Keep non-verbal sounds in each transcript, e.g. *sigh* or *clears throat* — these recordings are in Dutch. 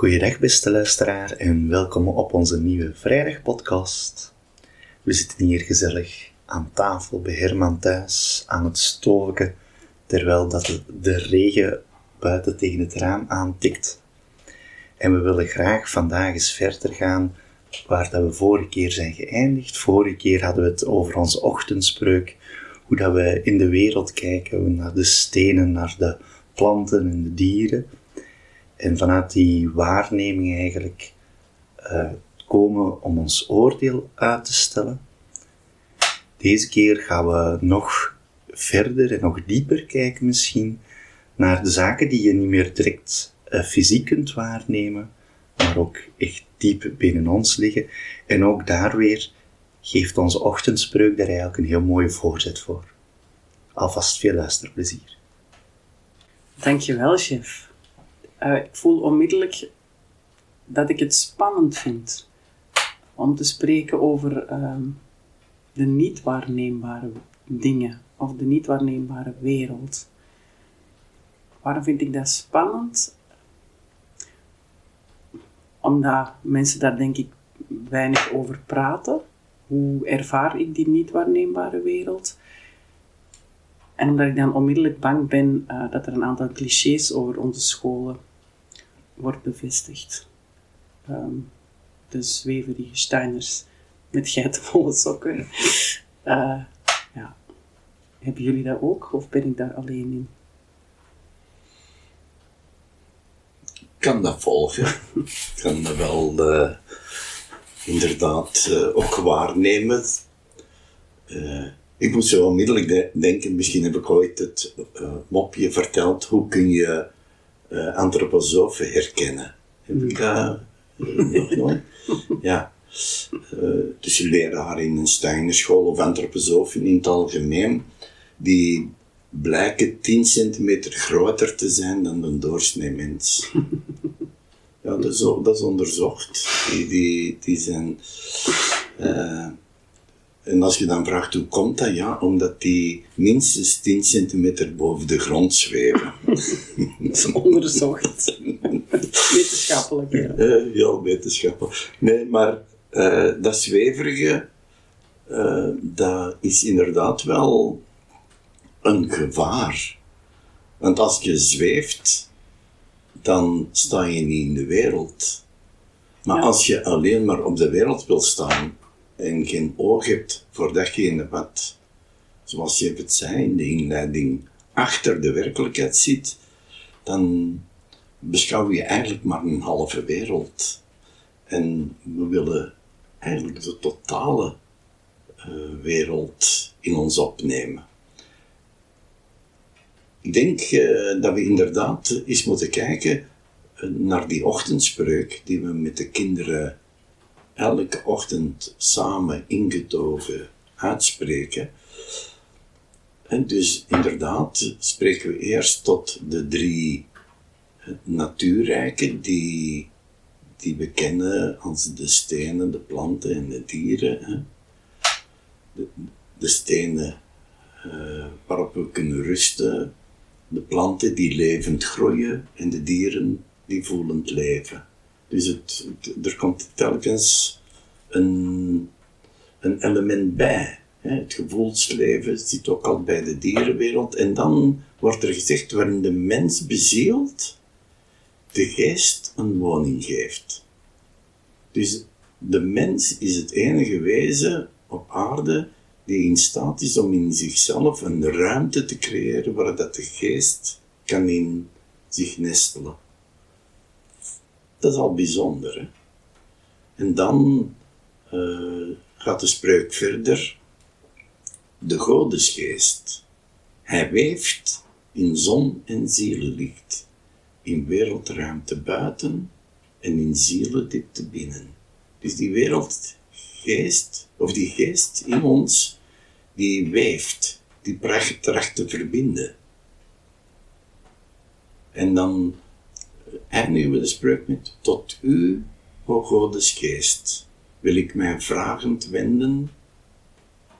Goeiedag beste luisteraar en welkom op onze nieuwe vrijdagpodcast. We zitten hier gezellig aan tafel bij Herman thuis aan het stoken, terwijl dat de regen buiten tegen het raam aantikt. En we willen graag vandaag eens verder gaan waar dat we vorige keer zijn geëindigd. Vorige keer hadden we het over onze ochtendspreuk, hoe dat we in de wereld kijken, naar de stenen, naar de planten en de dieren. En vanuit die waarneming eigenlijk uh, komen om ons oordeel uit te stellen. Deze keer gaan we nog verder en nog dieper kijken misschien naar de zaken die je niet meer direct uh, fysiek kunt waarnemen, maar ook echt diep binnen ons liggen. En ook daar weer geeft onze ochtendspreuk daar eigenlijk een heel mooie voorzet voor. Alvast veel luisterplezier. Dankjewel, chef. Uh, ik voel onmiddellijk dat ik het spannend vind om te spreken over uh, de niet waarneembare dingen of de niet waarneembare wereld. Waarom vind ik dat spannend? Omdat mensen daar denk ik weinig over praten. Hoe ervaar ik die niet waarneembare wereld? En omdat ik dan onmiddellijk bang ben uh, dat er een aantal clichés over onze scholen wordt bevestigd. Um, de zweverige Steiners met geitenvolle sokken. Uh, ja. Hebben jullie dat ook of ben ik daar alleen in? Ik kan dat volgen. Ik kan dat wel uh, inderdaad uh, ook waarnemen. ik moet zo onmiddellijk de denken, misschien heb ik ooit het mopje verteld, hoe kun je uh, antroposofen herkennen. Heb ik dat nog nooit? *laughs* Ja. Uh, dus je leraar in een Steinerschool of antroposofen in het algemeen, die blijken 10 centimeter groter te zijn dan een doorsnee mens. *laughs* Ja, dat is, dat is onderzocht. Die, die, die zijn. Uh, en als je dan vraagt hoe komt dat, ja, omdat die minstens 10 centimeter boven de grond zweven. *laughs* dat is onderzocht. *laughs* wetenschappelijk, ja. Uh, ja, wetenschappelijk. Nee, maar uh, dat zweverige, uh, dat is inderdaad wel een gevaar. Want als je zweeft, dan sta je niet in de wereld. Maar ja. als je alleen maar op de wereld wil staan, en geen oog hebt voor datgene wat, zoals je het zei in de inleiding, achter de werkelijkheid zit, dan beschouw je eigenlijk maar een halve wereld. En we willen eigenlijk de totale uh, wereld in ons opnemen. Ik denk uh, dat we inderdaad eens moeten kijken uh, naar die ochtendspreuk die we met de kinderen elke ochtend samen ingetogen uitspreken. En dus inderdaad spreken we eerst tot de drie natuurrijken die, die we kennen als de stenen, de planten en de dieren. De, de, stenen uh, waarop we kunnen rusten, de planten die levend groeien en de dieren die voelend leven. Dus het, er komt telkens een, een element bij. Het gevoelsleven zit ook al bij de dierenwereld. En dan wordt er gezegd waarin de mens bezield de geest een woning geeft. Dus de mens is het enige wezen op aarde die in staat is om in zichzelf een ruimte te creëren waar dat de geest kan in zich nestelen. Dat is al bijzonder. Hè? En dan uh, gaat de spreuk verder. De godesgeest. Hij weeft in zon en zielenlicht, in wereldruimte buiten en in zielendiepte binnen. Dus die wereldgeest, of die geest in ons, die weeft, die tracht te verbinden. En dan we de spreuk met, tot u, o Godes geest, wil ik mij vragend wenden,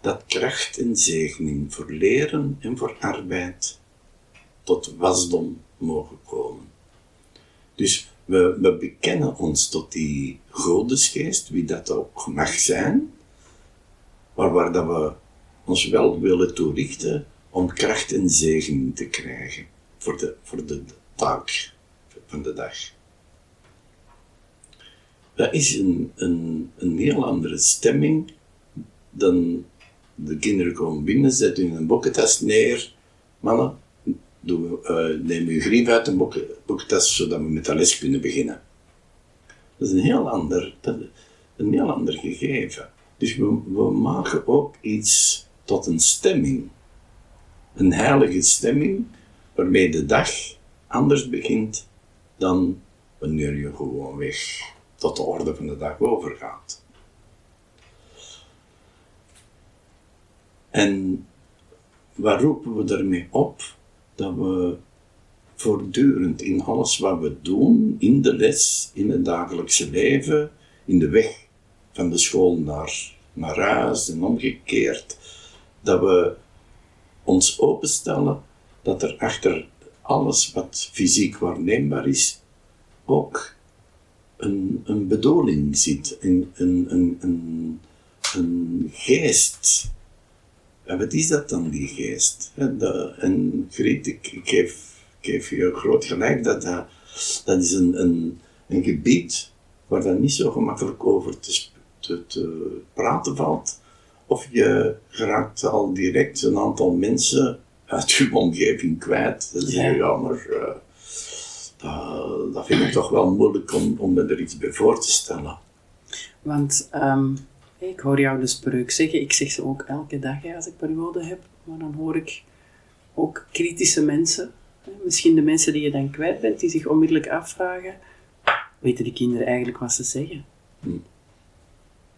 dat kracht en zegening voor leren en voor arbeid tot wasdom mogen komen. Dus We, we bekennen ons tot die godesgeest, wie dat ook mag zijn, maar waar dat we ons wel willen toerichten om kracht en zegen te krijgen voor de, voor de taak van de dag. Dat is een, een, een heel andere stemming dan de kinderen komen binnen, zetten hun boekentas neer. Mannen, doe, uh, neem uw grief uit een boekentas, zodat we met de les kunnen beginnen. Dat is een heel ander, een heel ander gegeven. Dus we, we maken ook iets tot een stemming. Een heilige stemming, waarmee de dag anders begint dan wanneer je gewoon weg tot de orde van de dag overgaat. En waar roepen we daarmee op? Dat we voortdurend in alles wat we doen, in de les, in het dagelijkse leven, in de weg van de school naar, naar huis en omgekeerd, dat we ons openstellen dat er achter alles wat fysiek waarneembaar is, ook een, een bedoeling zit, een, een, een, een, een geest. En wat is dat dan, die geest? En Griet, ik, geef, geef je groot gelijk, dat, dat, is een, een, gebied waar dat niet zo gemakkelijk over te, te, te praten valt. Of je geraakt al direct een aantal mensen uit je omgeving kwijt. Dat is ja. jammer. Uh, dat, dat, vind ik toch wel moeilijk om, om me er iets bij voor te stellen. Want um, ik hoor jou de spreuk zeggen, ik zeg ze ook elke dag als ik periode heb, maar dan hoor ik ook kritische mensen, misschien de mensen die je dan kwijt bent, die zich onmiddellijk afvragen, weten de kinderen eigenlijk wat ze zeggen? Hm.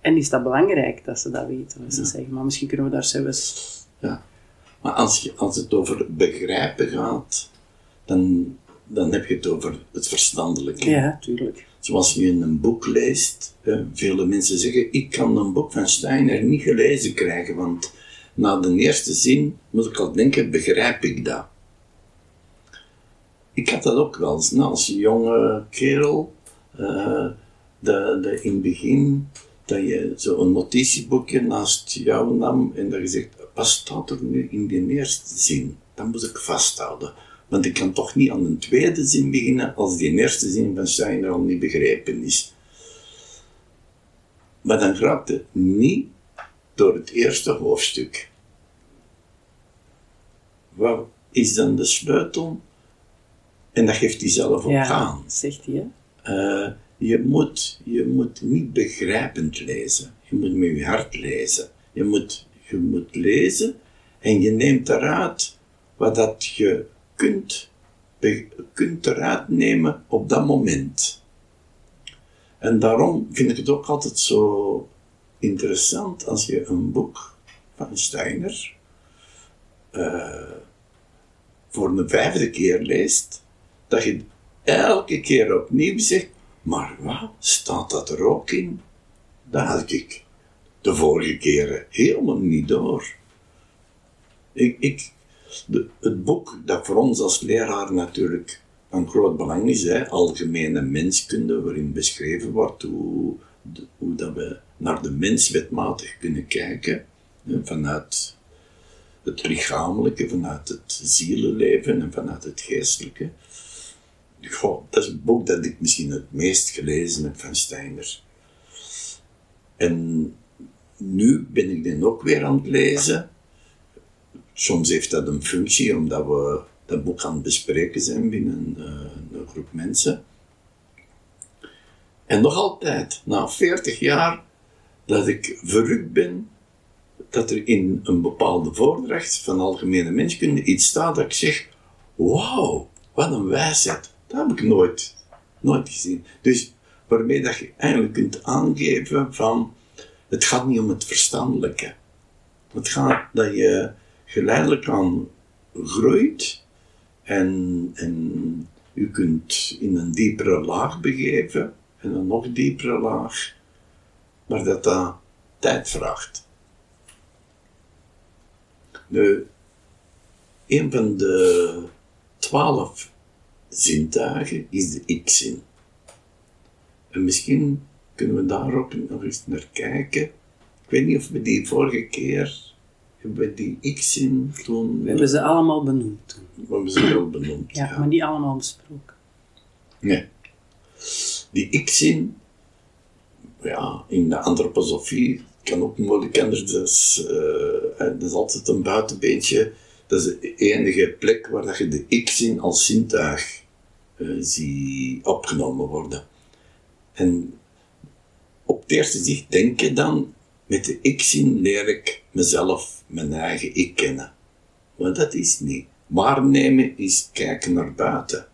En is dat belangrijk dat ze dat weten, wat ze zeggen? Maar misschien kunnen we daar zelfs... Ja, maar als, je, als het over begrijpen gaat, dan, dan heb je het over het verstandelijke. Ja, tuurlijk. Zoals je in een boek leest, hè, vele mensen zeggen, ik kan een boek van Steiner niet gelezen krijgen, want na de eerste zin moet ik al denken, begrijp ik dat? Ik had dat ook wel eens, nou, als jonge kerel, uh, de, de, in het begin dat je zo'n notitieboekje naast jou nam en dat je zegt, wat staat er nu in die eerste zin? Dan moet ik vasthouden. Want ik kan toch niet aan een tweede zin beginnen als die eerste zin van Steiner al niet begrepen is. Maar dan gaat het niet door het eerste hoofdstuk. Wat is dan de sleutel? En dat geeft hij zelf ook ja, aan. zegt hij. Uh, je, moet, je moet niet begrijpend lezen. Je moet met je hart lezen. Je moet, je moet lezen en je neemt eruit wat dat je kunt, kunt eruit nemen op dat moment. En daarom vind ik het ook altijd zo interessant als je een boek van Steiner uh, voor een vijfde keer leest, dat je elke keer opnieuw zegt, maar wat, staat dat er ook in? Dat had ik de vorige keren helemaal niet door. Ik, ik, de, het boek dat voor ons als leraar natuurlijk van groot belang is, hè, algemene menskunde, waarin beschreven wordt hoe, hoe dat we naar de mens wetmatig kunnen kijken, vanuit het lichamelijke, vanuit het zielenleven en vanuit het geestelijke. Goh, dat is een boek dat ik misschien het meest gelezen heb van Steiner. En nu ben ik den ook weer aan het lezen. Soms heeft dat een functie, omdat we dat boek aan het bespreken zijn binnen een, eh, een groep mensen. En nog altijd, na 40 jaar, dat ik verrukt ben dat er in een bepaalde voordracht van algemene menskunde iets staat dat ik zeg: Wauw, wat een wijsheid. Dat heb ik nooit, nooit gezien. Dus waarmee dat je eigenlijk kunt aangeven van het gaat niet om het verstandelijke. Het gaat dat je geleidelijk aan groeit en, en je kunt in een diepere laag begeven en een nog diepere laag, maar dat dat tijd vraagt. Nu, een van de twaalf zintuigen is de ik-zin. En misschien kunnen we daar ook nog eens naar kijken. Ik weet niet of we die vorige keer hebben we die X-zin toen. We hebben ze allemaal benoemd toen. We hebben ze wel benoemd. Ja, maar niet allemaal besproken. Nee. Die X-zin, ja, in de antroposofie kan ook moeilijk anders. Dat is, eh, dat is altijd een buitenbeentje. Dat is de enige plek waar dat je de X-zin als zintuig uh, ziet opgenomen worden. En op het eerste zicht denk je dan, met de ik-zin leer ik mezelf, mijn eigen ik kennen. Maar dat is niet. Waarnemen is kijken naar buiten.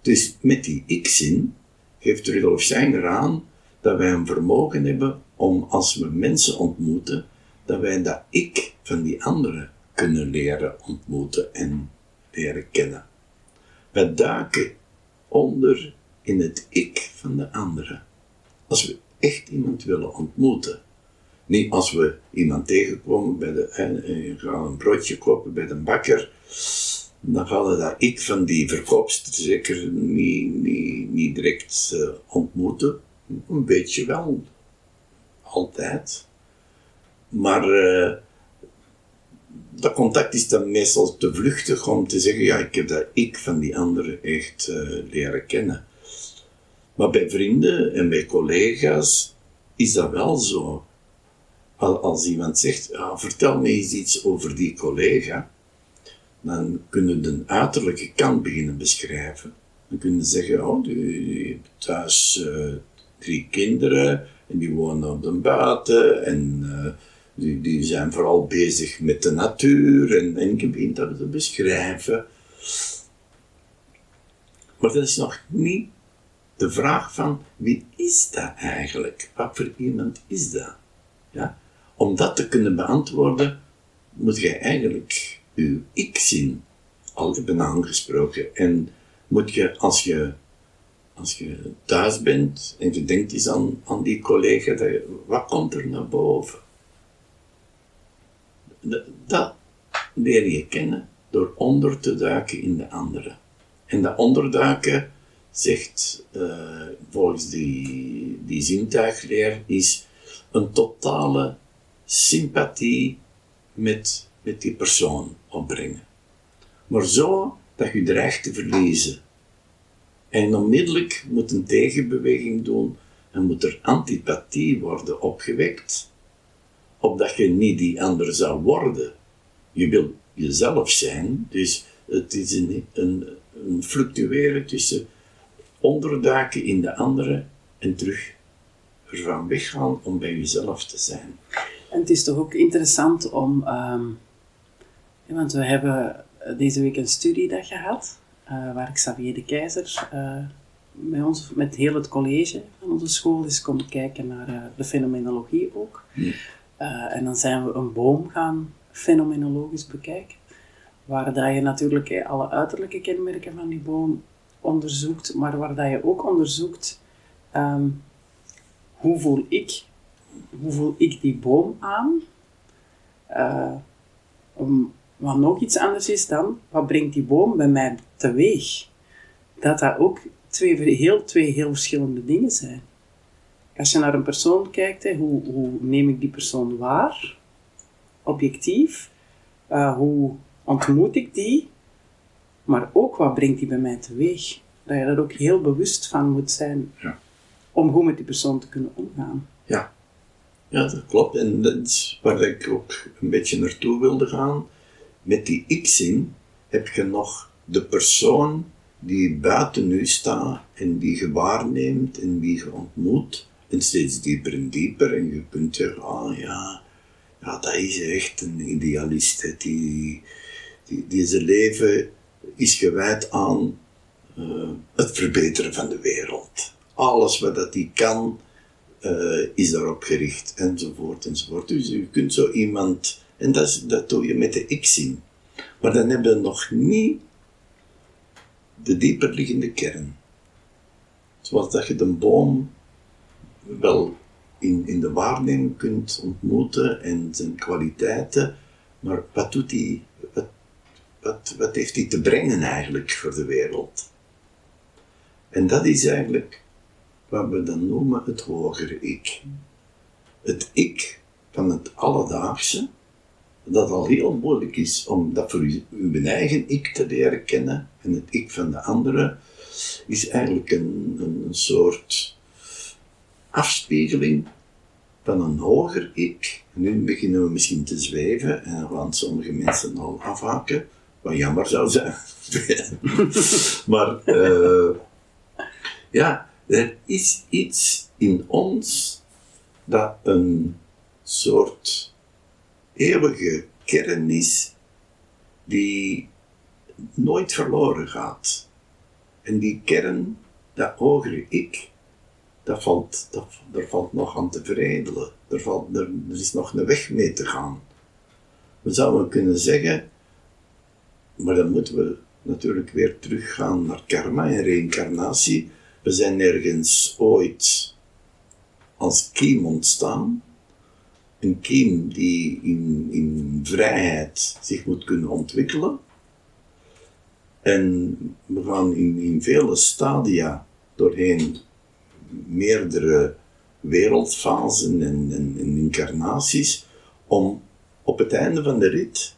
Dus met die ik-zin geeft Rudolf Steiner aan dat wij een vermogen hebben om als we mensen ontmoeten, dat wij dat ik van die anderen kunnen leren ontmoeten en leren kennen. Wij duiken onder in het ik van de anderen. Als we echt iemand willen ontmoeten. Niet als we iemand tegenkomen bij de, en, gaan een broodje kopen bij de bakker, dan gaan we dat ik van die verkoopster zeker niet, niet, niet direct uh, ontmoeten. Een beetje wel, altijd. Maar uh, dat contact is dan meestal te vluchtig om te zeggen, ja, ik heb dat ik van die anderen echt leren kennen. Maar bij vrienden en bij collega's is dat wel zo. Als iemand zegt, ja, vertel me eens iets over die collega, dan kunnen de uiterlijke kant beginnen beschrijven. Dan kunnen ze zeggen, oh, die, thuis uh, drie kinderen en die wonen op de buiten en uh, die, die zijn vooral bezig met de natuur en, en je begint dat te beschrijven. Maar dat is nog niet de vraag van wie is dat eigenlijk? Wat voor iemand is dat? Ja? Om dat te kunnen beantwoorden, moet je eigenlijk je ik-zin al hebben aangesproken. En moet je, als je, als je thuis bent en je denkt eens aan, aan die collega, dat wat komt er naar boven? Dat leer je kennen door onder te duiken in de andere. En dat onderduiken zegt uh, volgens die, die zintuigleer, is een totale sympathie met, met die persoon opbrengen. Maar zo dat je dreigt te verliezen. En onmiddellijk moet een tegenbeweging doen en moet er antipathie worden opgewekt, opdat je niet die ander zou worden. Je wil jezelf zijn, dus het is een, een, een fluctueren tussen onderduiken in de andere en terug ervan weggaan om bij jezelf te zijn. En het is toch ook interessant om, um, want we hebben deze week een studiedag gehad, uh, waar Xavier de Keizer uh, met, ons, met heel het college van onze school is komen kijken naar uh, de fenomenologie ook. En dan zijn we een boom gaan fenomenologisch bekijken, waar dat je natuurlijk alle uiterlijke kenmerken van die boom onderzoekt, maar waar dat je ook onderzoekt um, hoe voel ik, hoe voel ik die boom aan. Uh, wat nog iets anders is dan, wat brengt die boom bij mij teweeg? Dat dat ook twee heel, twee heel verschillende dingen zijn. Als je naar een persoon kijkt, hè, hoe, hoe neem ik die persoon waar? Objectief. Uh, hoe ontmoet ik die? Maar ook wat brengt die bij mij teweeg. Dat je daar ook heel bewust van moet zijn ja. om goed met die persoon te kunnen omgaan. Ja. ja, dat klopt. En dat is waar ik ook een beetje naartoe wilde gaan. Met die ik-zin heb je nog de persoon die buiten u staat en die je waarneemt en wie je ontmoet. En steeds dieper en dieper. En je kunt zeggen, ah ja, ja dat is echt een idealist. Die, die, die zijn leven is gewijd aan uh, het verbeteren van de wereld. Alles wat dat die kan, uh, is daarop gericht, enzovoort, enzovoort. Dus je kunt zo iemand, en dat, dat doe je met de ik-zin. Maar dan hebben we nog niet de dieperliggende kern. Zoals dat je de boom wel in, in de waarneming kunt ontmoeten en zijn kwaliteiten, maar wat doet die, wat wat, heeft hij te brengen eigenlijk voor de wereld? En dat is eigenlijk wat we dan noemen het hogere ik. Het ik van het alledaagse, dat al heel moeilijk is om dat voor uw eigen ik te leren kennen en het ik van de andere, is eigenlijk een, een, soort afspiegeling van een hoger ik. Nu beginnen we misschien te zweven en gaan sommige mensen al afhaken, wat jammer zou zijn. *laughs* maar eh, ja, er is iets in ons dat een soort eeuwige kern is die nooit verloren gaat. En die kern, dat hogere ik, dat valt, dat, daar valt nog aan te veredelen. Er, valt, er is nog een weg mee te gaan. We zouden kunnen zeggen, maar dan moeten we natuurlijk weer teruggaan naar karma en reïncarnatie. We zijn ergens ooit als kiem ontstaan. Een kiem die in, in vrijheid zich moet kunnen ontwikkelen. En we gaan in, in vele stadia doorheen meerdere wereldfasen en, en, en incarnaties om op het einde van de rit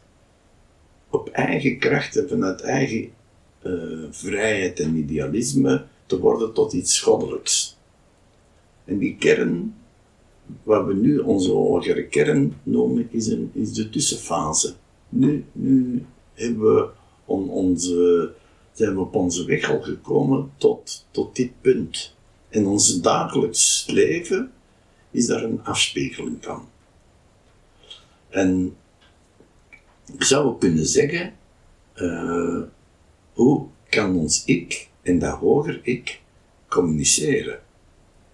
op eigen krachten, vanuit eigen eh, vrijheid en idealisme, te worden tot iets goddelijks. En die kern, wat we nu onze hogere kern noemen, is, een, is de tussenfase. Nu, nu hebben we on, onze, zijn we op onze weg al gekomen tot, tot dit punt. En ons dagelijks leven is daar een afspiegeling van. En je zou kunnen zeggen, eh, hoe kan ons ik en dat hoger ik communiceren?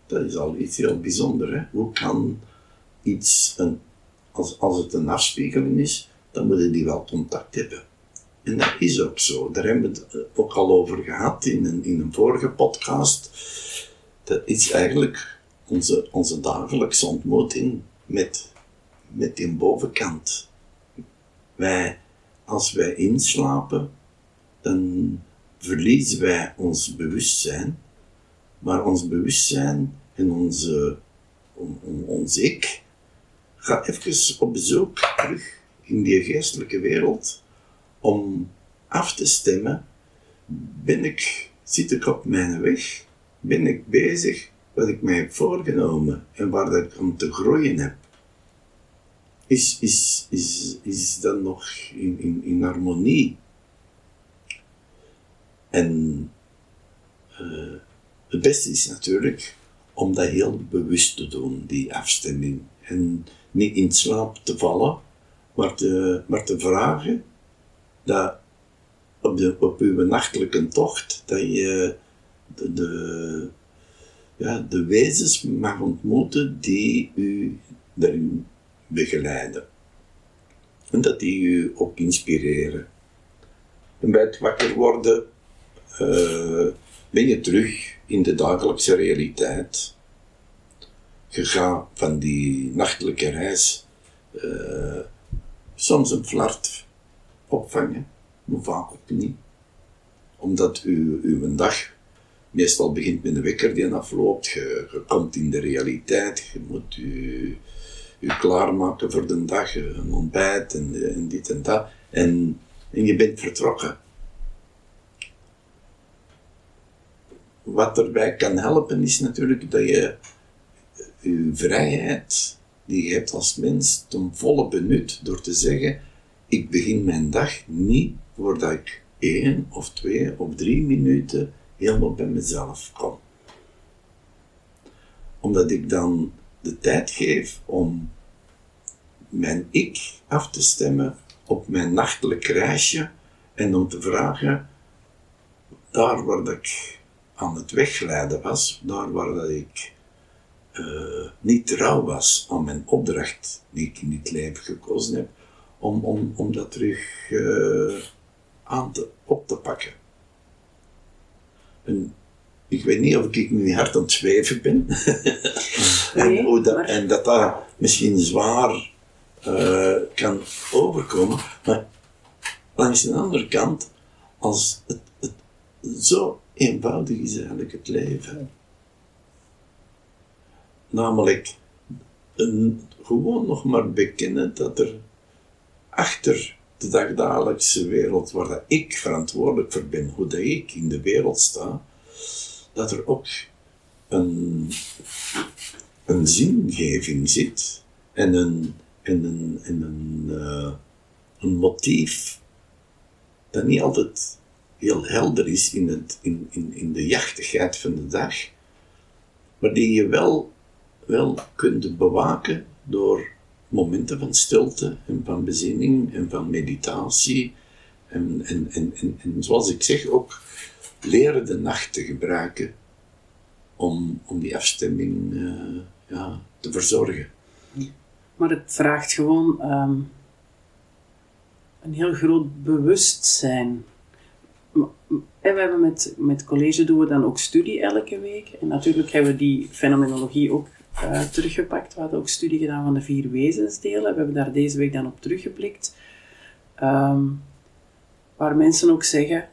Dat is al iets heel bijzonders. Hè? Hoe kan iets, een, als, als het een afspiegeling is, dan moeten die wel contact hebben. En dat is ook zo. Daar hebben we het eh, ook al over gehad in een, in een vorige podcast. Dat is eigenlijk onze, onze dagelijkse ontmoeting met, met die bovenkant. Wij, als wij inslapen, dan verliezen wij ons bewustzijn, maar ons bewustzijn en onze, on- on- ons ik gaat even op bezoek terug in die geestelijke wereld om af te stemmen, ben ik, zit ik op mijn weg, ben ik bezig wat ik mij heb voorgenomen en waar dat ik om te groeien heb is, is, is, is dan nog in, in, in harmonie. En eh, het beste is natuurlijk om dat heel bewust te doen, die afstemming. En niet in slaap te vallen, maar te, maar te vragen dat op, de, op uw nachtelijke tocht, dat je de, de, ja, de wezens mag ontmoeten die u daarin begeleiden. En dat die u ook inspireren. En bij het wakker worden eh, ben je terug in de dagelijkse realiteit. Je gaat van die nachtelijke reis eh, soms een flart opvangen, maar vaak ook niet. Omdat u, uw dag meestal begint met een wekker die afloopt. Je, je komt in de realiteit, je moet u, u klaarmaken voor de dag, een ontbijt en, en dit en dat. En, en je bent vertrokken. Wat erbij kan helpen is natuurlijk dat je je vrijheid die je hebt als mens ten volle benut door te zeggen ik begin mijn dag niet voordat ik één of twee of drie minuten helemaal bij mezelf kom. Omdat ik dan de tijd geef om mijn ik af te stemmen op mijn nachtelijk reisje en om te vragen, daar waar ik aan het wegglijden was, daar waar ik eh, niet trouw was aan mijn opdracht die ik in dit leven gekozen heb, om, om, om dat terug eh, aan te, op te pakken. En ik weet niet of ik nu hard aan het zweven ben. *laughs* en, Nee, dat, maar- en dat dat misschien zwaar eh, kan overkomen. Maar langs de andere kant, als het, het zo eenvoudig is eigenlijk het leven. Namelijk een, gewoon nog maar bekennen dat er achter de dagdagelijkse wereld waar dat ik verantwoordelijk voor ben, hoe dat ik in de wereld sta, dat er ook een, een zingeving zit en een, en een, en een, eh, een motief dat niet altijd heel helder is in, het, in, in, in de jachtigheid van de dag, maar die je wel, wel kunt bewaken door momenten van stilte en van bezinning en van meditatie. En, en, en, en, en zoals ik zeg, ook leren de nacht te gebruiken om, om die afstemming uh, ja, te verzorgen. Maar het vraagt gewoon um, een heel groot bewustzijn. En we hebben met, met college doen we dan ook studie elke week. En natuurlijk hebben we die fenomenologie ook uh, teruggepakt. We hadden ook studie gedaan van de vier wezensdelen. We hebben daar deze week dan op teruggeblikt. Um, waar mensen ook zeggen,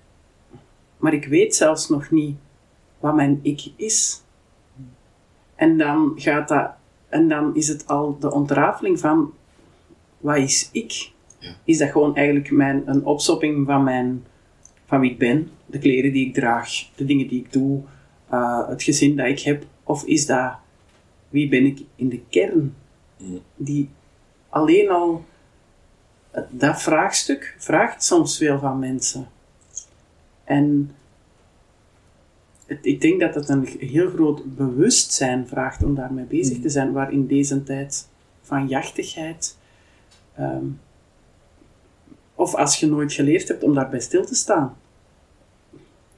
maar ik weet zelfs nog niet wat mijn ik is. En dan gaat dat, en dan is het al de ontrafeling van, wat is ik? Ja. Is dat gewoon eigenlijk mijn, een opsopping van, mijn, van wie ik ben, de kleren die ik draag, de dingen die ik doe, uh, het gezin dat ik heb? Of is dat wie ben ik in de kern? Die alleen al dat vraagstuk vraagt soms veel van mensen. En het, ik denk dat het een heel groot bewustzijn vraagt om daarmee bezig te zijn, waar in deze tijd van jachtigheid, ehm, of als je nooit geleerd hebt om daarbij stil te staan.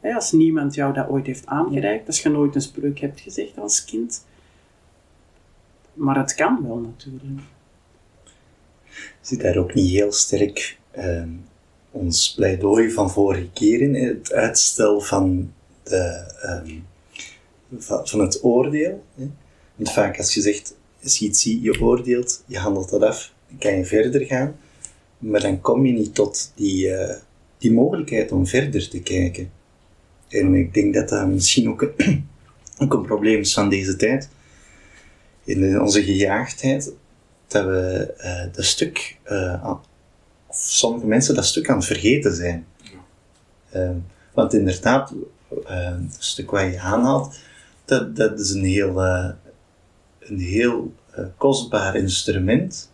als niemand jou dat ooit heeft aangereikt, als je nooit een spreuk hebt gezegd als kind, maar het kan wel natuurlijk. Zit daar ook niet heel sterk uh, ons pleidooi van vorige keer in, het uitstel van, de, um, van, het oordeel? Hè? Want vaak als je zegt, je ziet, je oordeelt, je handelt dat af, dan kan je verder gaan, maar dan kom je niet tot die, uh, die mogelijkheid om verder te kijken. En ik denk dat dat misschien ook een, *clears throat* ook een probleem is van deze tijd in onze gejaagdheid, dat we uh, dat stuk, uh, of sommige mensen dat stuk aan het vergeten zijn. Uh, want inderdaad, het stuk wat je aanhaalt, dat, dat is een heel, een heel kostbaar instrument,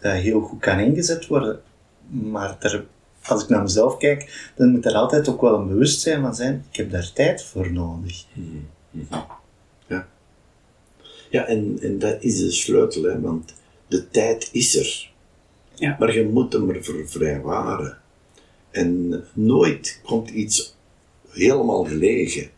dat heel goed kan ingezet worden. Maar er, als ik naar mezelf kijk, dan moet er altijd ook wel een bewustzijn van zijn, ik heb daar tijd voor nodig. Mm -hmm. Ja, en, en dat is de sleutel, hè, want de tijd is er. Ja. Maar je moet hem ervoor vrijwaren. En nooit komt iets helemaal gelegen.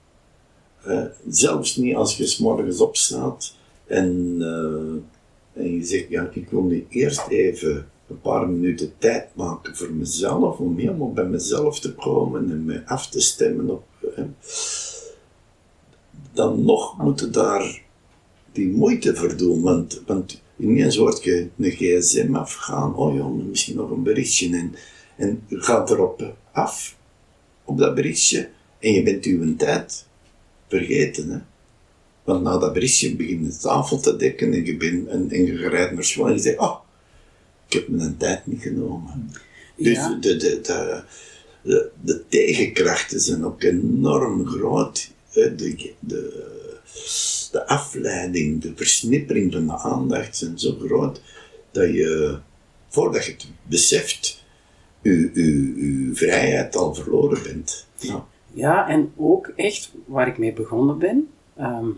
zelfs niet als je s morgens opstaat en, uh, en je zegt, ja, ik wil nu eerst even een paar minuten tijd maken voor mezelf, om helemaal bij mezelf te komen en me af te stemmen op. dan nog moeten daar die moeite voor doen. Want ineens wordt je een gsm afgaan, oh ja, misschien nog een berichtje. En, en je gaat erop af, op dat berichtje, en je bent uw tijd vergeten. Hè? Want na dat berichtje begint de tafel te dekken en je, bent, en, en je rijdt naar school en je zegt, oh, ik heb mijn tijd niet genomen. Dus de, de, de, de, de, tegenkrachten zijn ook enorm groot. De, de, de afleiding, de versnippering van de aandacht zijn zo groot dat je, voordat je het beseft, je, je, je vrijheid al verloren bent. Ja. ja, en ook echt waar ik mee begonnen ben, ehm,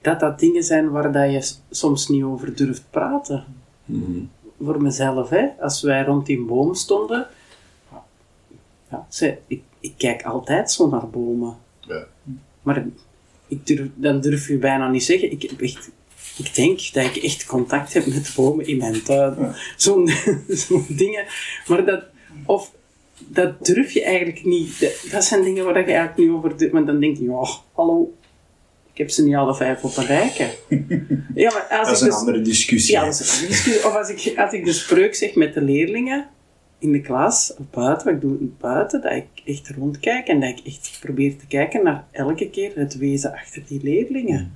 dat dat dingen zijn waar dat je soms niet over durft praten. Mm Voor mezelf, hè. als wij rond die boom stonden, ja, ik, ik kijk altijd zo naar bomen. Maar ik durf, dan durf je bijna niet zeggen. Ik, echt, ik denk dat ik echt contact heb met bomen in mijn tuin. Zo'n *laughs* zo dingen. Maar dat, of, dat durf je eigenlijk niet. Dat zijn dingen waar je eigenlijk niet over doet. Maar dan denk je, ja, hallo, ik heb ze niet alle vijf op een rijke. Ja, maar als dat is een dus, andere discussie. Ja, dat is een discussie. Of als ik, als ik de spreuk zeg met de leerlingen, in de klas, of buiten, wat ik doe buiten, dat ik echt rondkijk en dat ik echt probeer te kijken naar elke keer het wezen achter die leerlingen.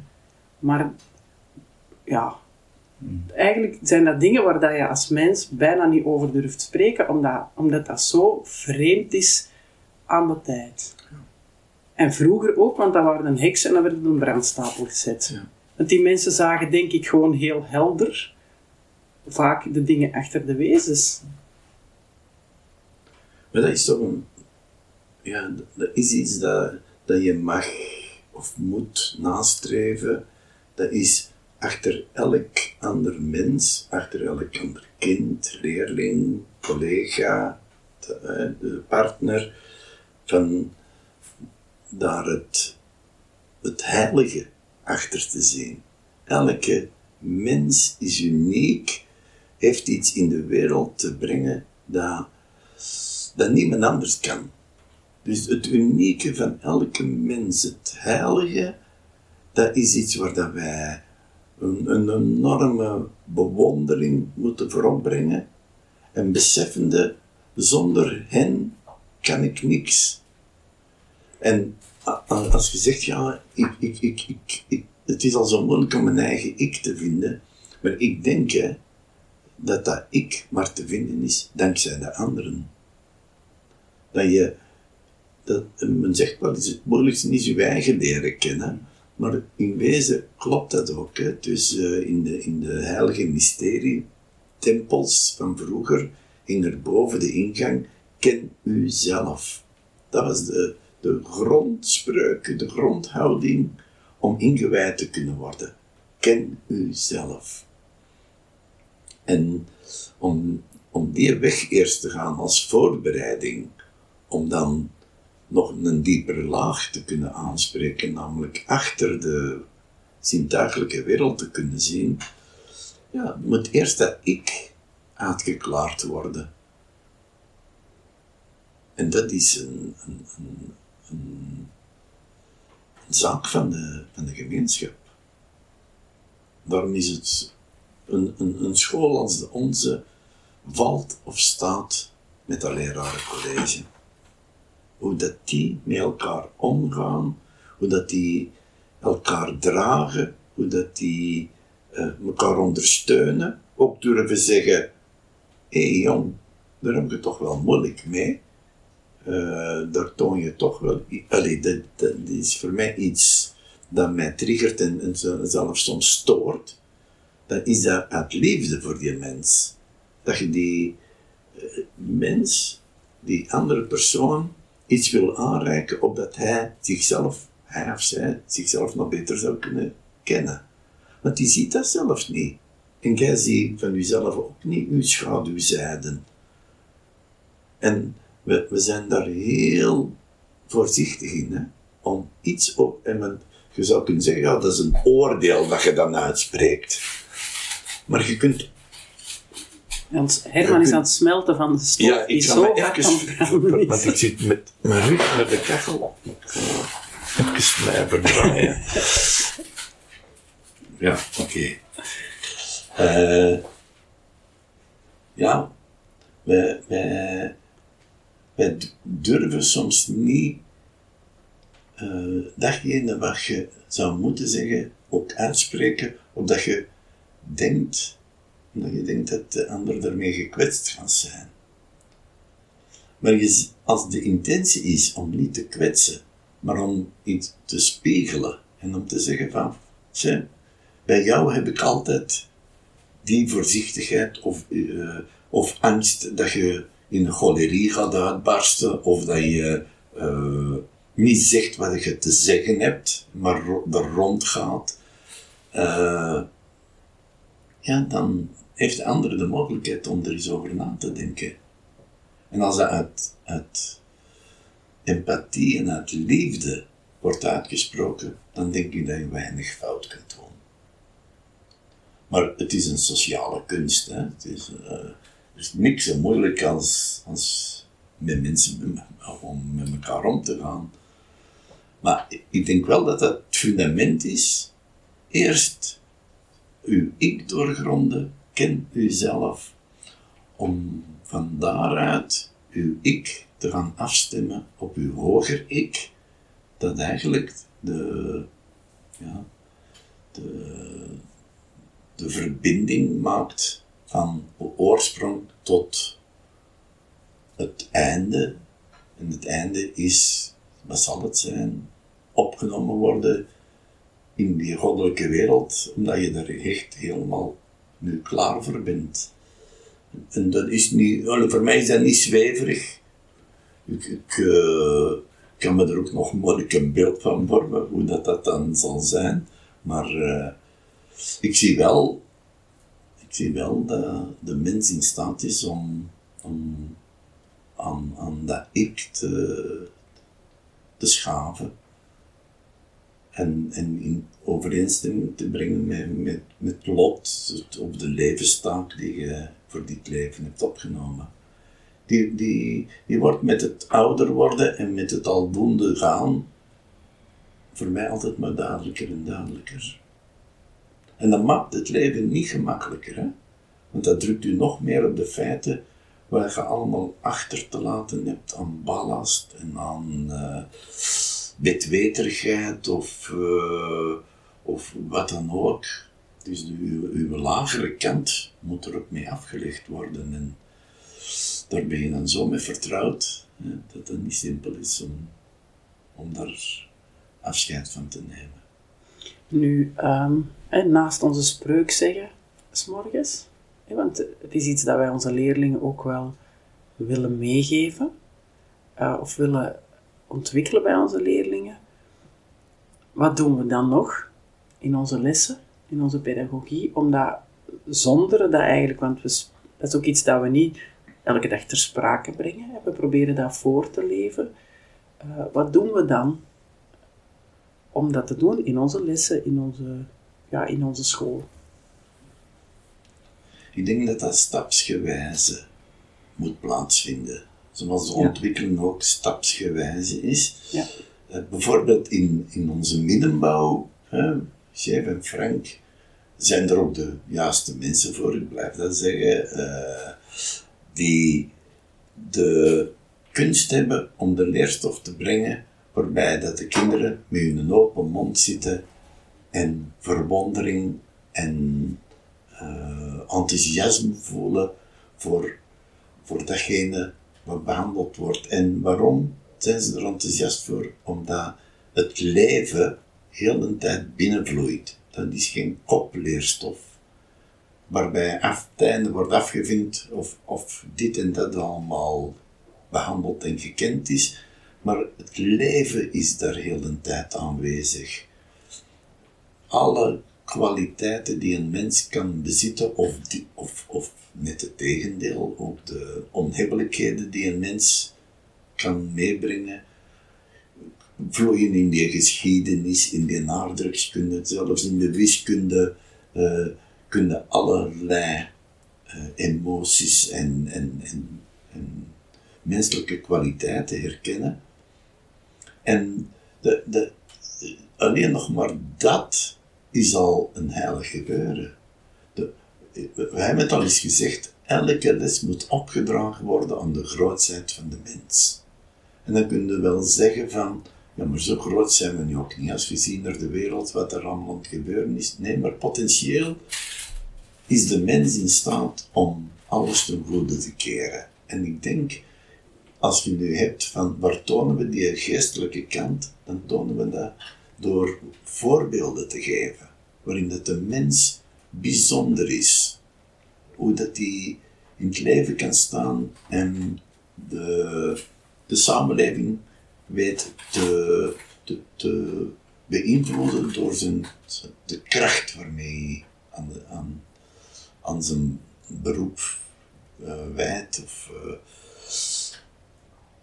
Maar ja, eigenlijk zijn dat dingen waar dat je als mens bijna niet over durft spreken, omdat, omdat dat zo vreemd is aan de tijd. En vroeger ook, want dat waren een heks en dan werd het een brandstapel gezet. Ja. Want die mensen zagen denk ik gewoon heel helder vaak de dingen achter de wezens. Maar dat is toch een... Ja, dat is iets dat, dat je mag of moet nastreven. Dat is achter elk ander mens, achter elk ander kind, leerling, collega, de, eh, de partner, van daar het, het heilige achter te zien. Elke mens is uniek, heeft iets in de wereld te brengen dat, dat niemand anders kan. Dus het unieke van elke mens, het heilige, dat is iets waar dat wij een, een enorme bewondering moeten voor opbrengen. En beseffende, zonder hen kan ik niks. En als je zegt, ja, ik, ik, ik- het is al zo moeilijk om mijn eigen ik te vinden, maar ik denk hè, dat dat ik maar te vinden is dankzij de anderen. Dat je, dat, men zegt wel eens, het moeilijkste is je eigen leren kennen, maar in wezen klopt dat ook. Hè. Dus eh, in, de, in de heilige mysterie, tempels van vroeger, hing er boven de ingang, ken u zelf. Dat was de, de grondspreuk, de grondhouding om ingewijd te kunnen worden. Ken u zelf. En om, om die weg eerst te gaan als voorbereiding, om dan nog een diepere laag te kunnen aanspreken, namelijk achter de zintuigelijke wereld te kunnen zien, ja, moet eerst dat ik uitgeklaard worden. En dat is een, een, een, een, zaak van de, van de gemeenschap. Daarom is het een, een, een school als de onze valt of staat met dat lerarencollege. Hoe dat die met elkaar omgaan, hoe dat die elkaar dragen, hoe dat die eh, elkaar ondersteunen. Ook durven zeggen, hé hey jong, daar heb je toch wel moeilijk mee. Eh, daar toon je toch wel... Allee, dat, is voor mij iets dat mij triggert en, zelfs soms stoort. Dat is dat uit liefde voor die mens. Dat je die eh, mens, die andere persoon, iets wil aanreiken opdat hij zichzelf, hij of zij, zichzelf nog beter zou kunnen kennen. Want die ziet dat zelf niet. En jij ziet van jezelf ook niet uw schaduwzijden. En we, we zijn daar heel voorzichtig in, hè? om iets op, en je zou kunnen zeggen, ja, dat is een oordeel dat je dan uitspreekt. Maar je kunt Want Herman is aan het smelten van de stof, ja, die zo hard even... *laughs* Want ik zit met mijn rug naar de kachel. Even blijven draaien. Ja, oké. Eh, ja, wij, wij, wij durven soms niet eh, datgene wat je zou moeten zeggen, ook uitspreken, omdat je denkt, omdat je denkt dat de ander daarmee gekwetst gaat zijn. Maar als de intentie is om niet te kwetsen, maar om iets te spiegelen en om te zeggen van, "Tja, bij jou heb ik altijd die voorzichtigheid of, eh, of angst dat je in een cholerie gaat uitbarsten of dat je eh, niet zegt wat je te zeggen hebt, maar er rondgaat. Eh, ja, dan heeft de ander de mogelijkheid om er eens over na te denken. En als dat uit, empathie en uit liefde wordt uitgesproken, dan denk ik dat je weinig fout kunt doen. Maar het is een sociale kunst. Hè? Het is, eh, er is niks zo moeilijk als, als met mensen om met elkaar om te gaan. Maar ik denk wel dat dat het fundament is. Eerst uw ik doorgronden, ken uzelf, om van daaruit uw ik te gaan afstemmen op uw hoger ik, dat eigenlijk de, ja, de, de verbinding maakt van oorsprong tot het einde. En het einde is, wat zal het zijn, opgenomen worden in die goddelijke wereld, omdat je er echt helemaal nu klaar voor. En dat is niet, voor mij is dat niet zweverig. Ik, ik uh, kan me er ook nog moeilijk een beeld van vormen, hoe dat, dat dan zal zijn. Maar uh, ik zie wel, ik zie wel dat de mens in staat is om, om aan, aan dat ik te, te schaven. En, en in overeenstemming te brengen met, met, met lot, of de levenstaak die je voor dit leven hebt opgenomen. Die, die, die wordt met het ouder worden en met het aldoende gaan voor mij altijd maar duidelijker en duidelijker. En dat maakt het leven niet gemakkelijker, hè? want dat drukt u nog meer op de feiten waar je allemaal achter te laten hebt aan ballast en aan uh, bedweterigheid of, uh, of wat dan ook. Dus uw, uw lagere kant moet er ook mee afgelegd worden. En daar ben je dan zo mee vertrouwd hè, dat het niet simpel is om, om daar afscheid van te nemen. Nu, um, naast onze spreuk zeggen, s'morgens, want het is iets dat wij onze leerlingen ook wel willen meegeven, uh, of willen ontwikkelen bij onze leerlingen. Wat doen we dan nog in onze lessen? in onze pedagogie, omdat zonder dat eigenlijk, want we, dat is ook iets dat we niet elke dag ter sprake brengen. We proberen dat voor te leven. Uh, wat doen we dan om dat te doen in onze lessen, in onze, ja, in onze school? Ik denk dat dat stapsgewijze moet plaatsvinden. Zoals de ontwikkeling ook stapsgewijze is. Ja. Uh, bijvoorbeeld in, in onze middenbouw, hè, en Frank zijn er ook de juiste mensen voor, ik blijf dat zeggen, uh, die de kunst hebben om de leerstof te brengen waarbij dat de kinderen met hun open mond zitten en verwondering en uh, enthousiasme voelen voor, voor datgene wat behandeld wordt. En waarom zijn ze er enthousiast voor? Omdat het leven heel de tijd binnenvloeit. Dat is geen kopleerstof. Waarbij af, het wordt afgevinkt of, of dit en dat allemaal behandeld en gekend is. Maar het leven is daar heel de tijd aanwezig. Alle kwaliteiten die een mens kan bezitten, of, die, of, of net het tegendeel, ook de onhebbelijkheden die een mens kan meebrengen, vloeien in die geschiedenis, in die aardrijkskunde, zelfs in de wiskunde, uh, kunnen allerlei uh, emoties en, en, en, en, menselijke kwaliteiten herkennen. En de, de, alleen nog maar dat is al een heilig gebeuren. We hebben het al eens gezegd, elke les moet opgedragen worden aan de grootheid van de mens. En dan kun je wel zeggen van, ja, maar zo groot zijn we nu ook niet als je ziet naar de wereld wat er allemaal aan gebeuren is. Nee, maar potentieel is de mens in staat om alles ten goede te keren. En ik denk, als je nu hebt van waar tonen we die geestelijke kant, dan tonen we dat door voorbeelden te geven, waarin dat de mens bijzonder is. Hoe dat die in het leven kan staan en de, de samenleving weet te, te, te beïnvloeden door zijn, de kracht waarmee hij aan, de, aan, aan zijn beroep uh. Of, uh,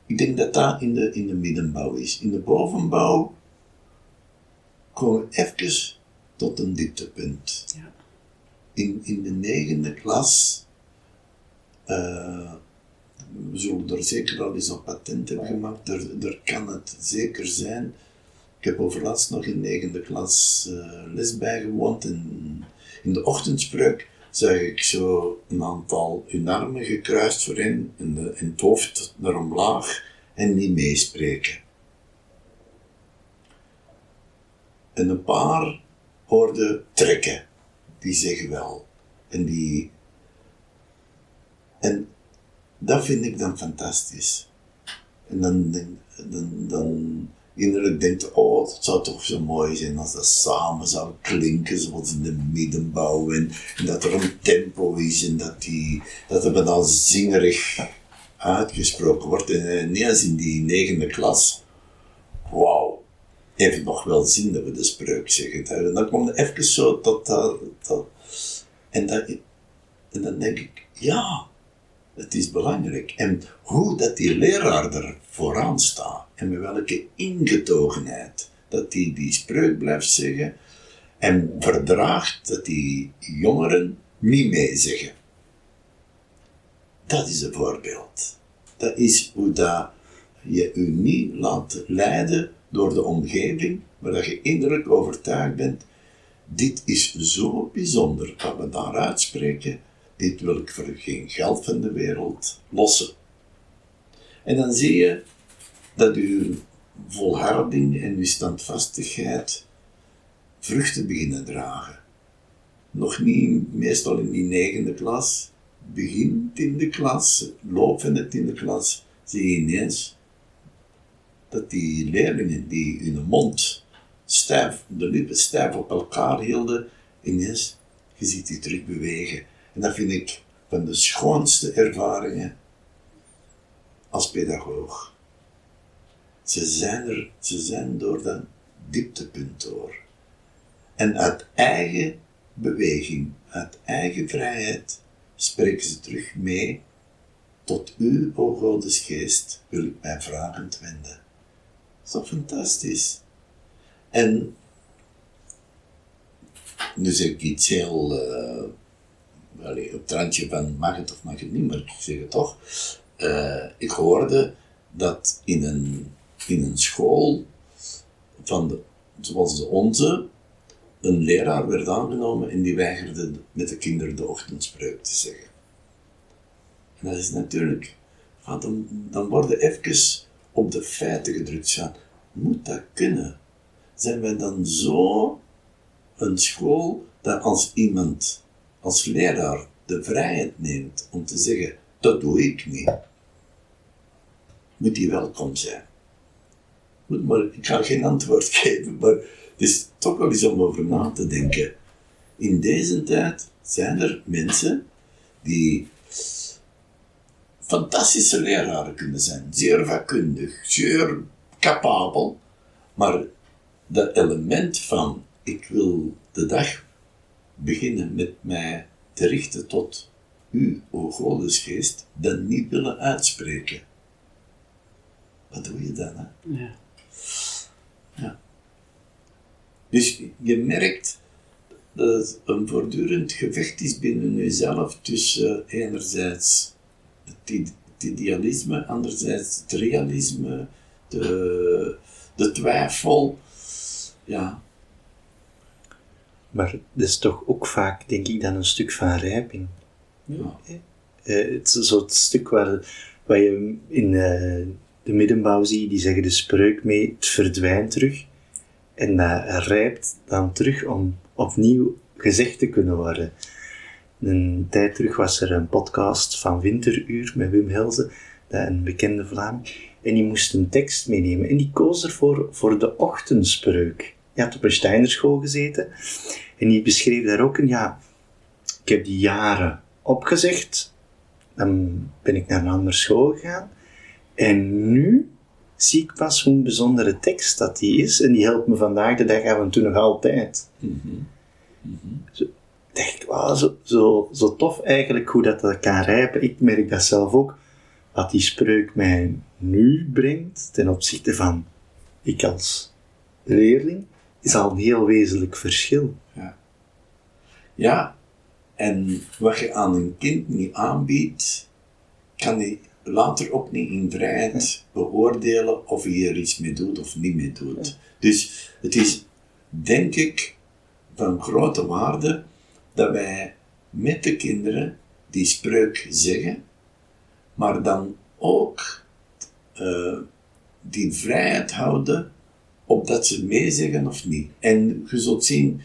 ik denk dat dat in de, in de middenbouw is. In de bovenbouw komen we even tot een dieptepunt. Ja. In, in de negende klas uh, we zullen er zeker al eens een patent hebben gemaakt. Er, er kan het zeker zijn. Ik heb overlaatst nog in negende klas uh, les bijgewoond. En in de ochtendspreuk zag ik zo een aantal hun armen gekruist voorin en, de, en het hoofd naar omlaag en niet meespreken. En een paar hoorden trekken. Die zeggen wel. En die... En dat vind ik dan fantastisch. En dan, dan, dan, innerlijk denkt, oh, het zou toch zo mooi zijn als dat samen zou klinken, zoals in de middenbouw. En, dat er een tempo is en dat, die, dat er dan zingerig uitgesproken wordt. En ineens in die negende klas, wauw, heeft nog wel zin dat we de spreuk zeggen. En dan er even zo tot dat, dat en, dat, en dan denk ik, ja, het is belangrijk. En hoe dat die leraar er vooraan staat en met welke ingetogenheid dat die die spreuk blijft zeggen en verdraagt dat die jongeren niet meezeggen. Dat is een voorbeeld. Dat is hoe dat je u niet laat leiden door de omgeving, maar dat je innerlijk overtuigd bent, dit is zo bijzonder wat we daar uitspreken, dit wil ik voor geen geld van de wereld lossen. En dan zie je dat uw volharding en uw standvastigheid vruchten beginnen dragen. Nog niet, meestal in die negende klas, begin tiende klas, loop van de tiende klas, zie je ineens dat die leerlingen die hun mond stijf, de lippen stijf op elkaar hielden, ineens, je ziet die terug bewegen. En dat vind ik van de schoonste ervaringen als pedagoog. Ze zijn er, ze zijn door dat dieptepunt door. En uit eigen beweging, uit eigen vrijheid, spreken ze terug mee. Tot u, o Godes geest, wil ik mij vragend wenden. Zo fantastisch. En nu zeg ik iets heel uh, op het randje van mag het of mag het niet, maar ik zeg het toch. Uh, ik hoorde dat in een, in een school van de, zoals de onze, een leraar werd aangenomen en die weigerde met de kinderen de ochtendspreuk te zeggen. En dat is natuurlijk, dan, dan worden even op de feiten gedrukt. Van, moet dat kunnen? Zijn wij dan zo een school dat als iemand, als leraar, de vrijheid neemt om te zeggen, dat doe ik niet, moet die welkom zijn. Maar ik ga geen antwoord *laughs* geven, maar het is toch wel eens om over na te denken. In deze tijd zijn er mensen die fantastische leraren kunnen zijn, zeer vakkundig, zeer capabel, maar dat element van ik wil de dag beginnen met mij te richten tot u, o Godesgeest, dat niet willen uitspreken. Wat doe je dan? Hè? Ja. ja. Dus je merkt dat het een voortdurend gevecht is binnen jezelf tussen uh, enerzijds het, idealisme, anderzijds het realisme, de, de twijfel. Ja. Maar dat is toch ook vaak, denk ik, dan een stuk van rijping. Ja. Uh, het is zo het stuk waar, waar je in uh, de middenbouw ziet, die zeggen de spreuk mee, het verdwijnt terug. En dat rijpt dan terug om opnieuw gezegd te kunnen worden. Een tijd terug was er een podcast van Winteruur met Wim Helze, een bekende Vlaam. En die moest een tekst meenemen. En die koos ervoor voor de ochtendspreuk. Die had op een Steinerschool gezeten. En die beschreef daar ook een, ja, ik heb die jaren opgezegd. Dan ben ik naar een andere school gegaan. En nu zie ik pas hoe een bijzondere tekst dat die is. En die helpt me vandaag de dag af en toe nog altijd. Mm -hmm. Mm -hmm. Denk, wow, zo, zo, zo tof eigenlijk hoe dat, dat kan rijpen. Ik merk dat zelf ook. Wat die spreuk mij nu brengt ten opzichte van ik als leerling, is al een heel wezenlijk verschil. Ja. ja, en wat je aan een kind niet aanbiedt, kan hij later ook niet in vrijheid beoordelen of hij er iets mee doet of niet mee doet. Dus het is, denk ik, van grote waarde dat wij met de kinderen die spreuk zeggen, maar dan ook eh, die vrijheid houden op dat ze meezeggen of niet. En je zult zien,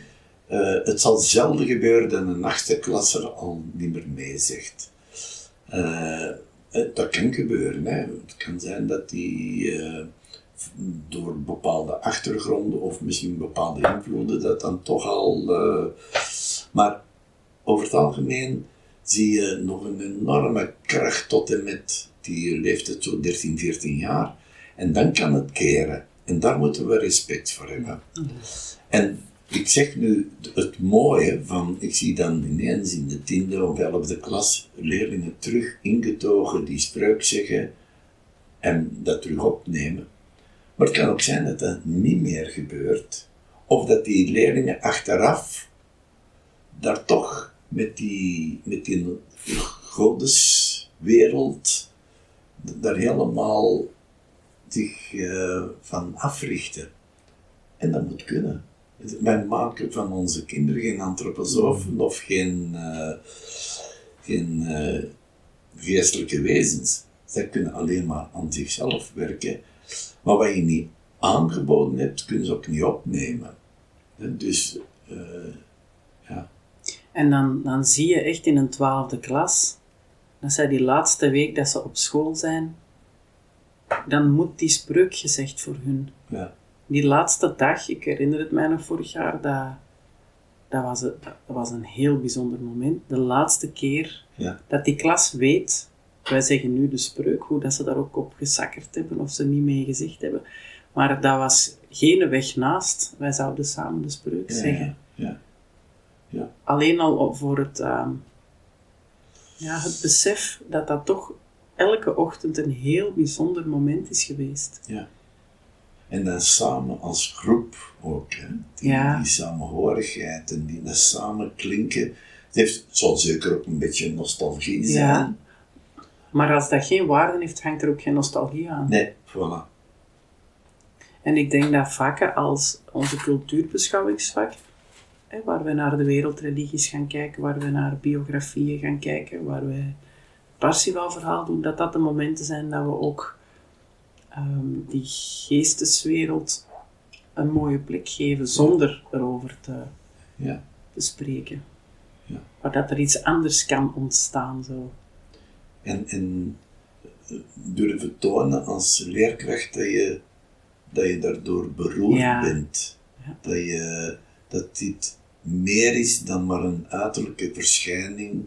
eh, het zal zelden gebeuren dat een achtste klasser al niet meer meezegt. Uh, dat kan gebeuren. Hè. Het kan zijn dat die door bepaalde achtergronden of misschien bepaalde invloeden dat dan toch al. maar over het algemeen zie je nog een enorme kracht tot en met die leeftijd zo 13, 14 jaar. En dan kan het keren. En daar moeten we respect voor hebben. En ik zeg nu het mooie van, ik zie dan ineens in de tiende of elfde klas leerlingen terug ingetogen die spreuk zeggen en dat terug opnemen. Maar het kan ook zijn dat dat niet meer gebeurt. Of dat die leerlingen achteraf daar toch met die, met die godeswereld daar helemaal zich uh, van africhten. En dat moet kunnen. Wij maken van onze kinderen geen antroposofen of geen, uh, geen uh, geestelijke wezens. Zij kunnen alleen maar aan zichzelf werken. Maar wat je niet aangeboden hebt, kunnen ze ook niet opnemen. Dus, ja. En dan, dan zie je echt in een twaalfde klas, dat zij die laatste week dat ze op school zijn, dan moet die spreuk gezegd voor hun. Ja. Die laatste dag, ik herinner het mij nog vorig jaar, dat, dat, was, een, dat was een heel bijzonder moment. De laatste keer ja. dat die klas weet, wij zeggen nu de spreuk, hoe dat ze daar ook op gesakkerd hebben of ze niet mee gezegd hebben. Maar dat was geen weg naast. Wij zouden samen de spreuk zeggen. Ja. Ja. Alleen al voor het, uh, ja, het besef dat dat toch elke ochtend een heel bijzonder moment is geweest. Ja. En dan samen als groep ook, hè? Die, ja. die samenhorigheid en die dat samen klinken. Het, heeft, zal zeker ook een beetje nostalgie zijn. Maar als dat geen waarde heeft, hangt er ook geen nostalgie aan. Nee, voilà. En ik denk dat vakken als onze cultuurbeschouwingsvak, hè, waar we naar de wereldreligies gaan kijken, waar we naar biografieën gaan kijken, waar we Parsifal-verhaal doen, dat dat de momenten zijn dat we ook um, die geesteswereld een mooie plek geven zonder erover te, ja. te spreken. Ja. Maar dat er iets anders kan ontstaan. Zo. En, en durven tonen als leerkracht dat je, dat je daardoor beroerd Ja. bent. Ja. Dat, je, dat dit meer is dan maar een uiterlijke verschijning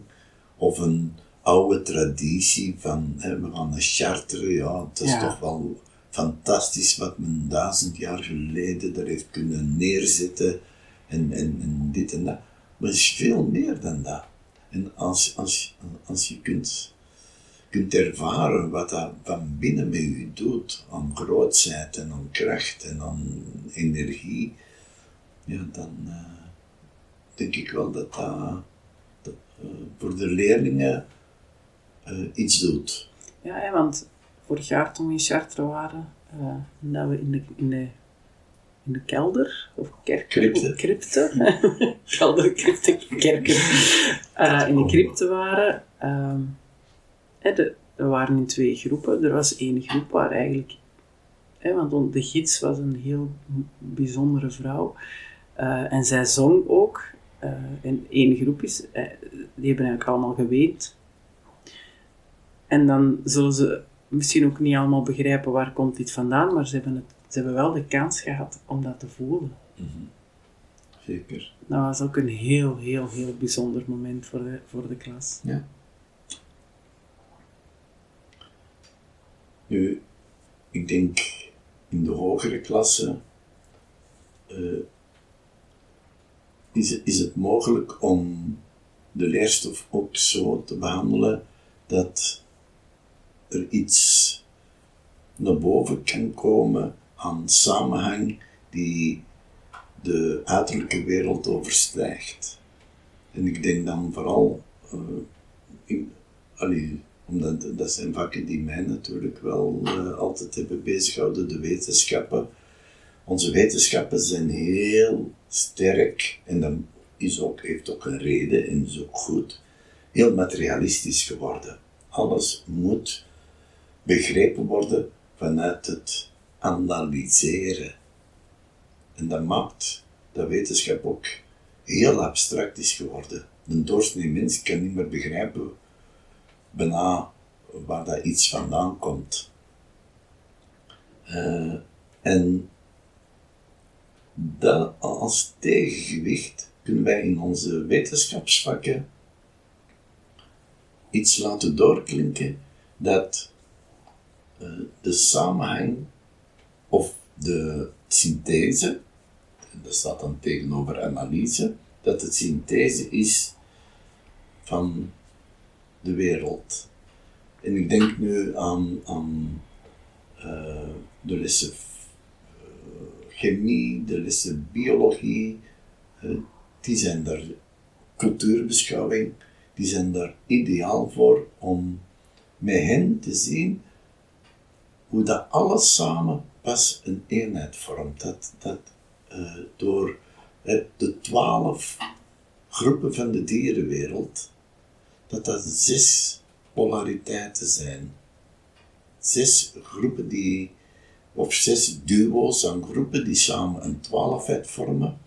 of een oude traditie van hè, we gaan naar charteren. Ja, het is Ja. toch wel fantastisch wat men duizend jaar geleden daar heeft kunnen neerzetten en, en, en dit en dat. Maar het is veel meer dan dat. En als, als, als je kunt, kunt ervaren wat dat van binnen met je doet, aan grootheid en aan kracht en aan energie, ja, dan eh, denk ik wel dat dat, dat, eh, voor de leerlingen eh, iets doet. Ja, hè, want vorig jaar toen we in Chartres waren, dat we in de, in de, in de kelder, of kerk, Crypte. crypte, kelder, crypte, in de crypte *laughs* waren. ehm, we waren in twee groepen. Er was één groep waar eigenlijk, hè, want de gids was een heel bijzondere vrouw. eh, en zij zong ook. eh, en één groep is, eh, die hebben eigenlijk allemaal geweend. En dan zullen ze misschien ook niet allemaal begrijpen waar komt dit vandaan, maar ze hebben, het, ze hebben wel de kans gehad om dat te voelen. Zeker. Dat was ook een heel, heel, heel bijzonder moment voor de, voor de klas. Ja. Nu, ik denk in de hogere klasse eh, is, het, is het mogelijk om de leerstof ook zo te behandelen dat er iets naar boven kan komen aan samenhang die de uiterlijke wereld overstijgt. En ik denk dan vooral, eh, allee, omdat dat zijn vakken die mij natuurlijk wel eh, altijd hebben bezighouden, de wetenschappen. Onze wetenschappen zijn heel sterk en dan is ook, heeft ook een reden en is ook goed, heel materialistisch geworden. Alles moet begrepen worden vanuit het analyseren. En dat maakt dat wetenschap ook heel abstract is geworden. Een doorsnee mens kan niet meer begrijpen bijna waar dat iets vandaan komt. Uh, en dat als tegengewicht kunnen wij in onze wetenschapsvakken iets laten doorklinken dat uh, de samenhang of de synthese, dat staat dan tegenover analyse, dat het synthese is van de wereld. En ik denk nu aan, aan uh, de lessen uh, chemie, de lessen biologie, uh, die zijn daar cultuurbeschouwing, die zijn daar ideaal voor om met hen te zien hoe dat alles samen pas een eenheid vormt. Dat, dat door de twaalf groepen van de dierenwereld, dat dat zes polariteiten zijn. Zes groepen die, of zes duo's aan groepen die samen een twaalfheid vormen.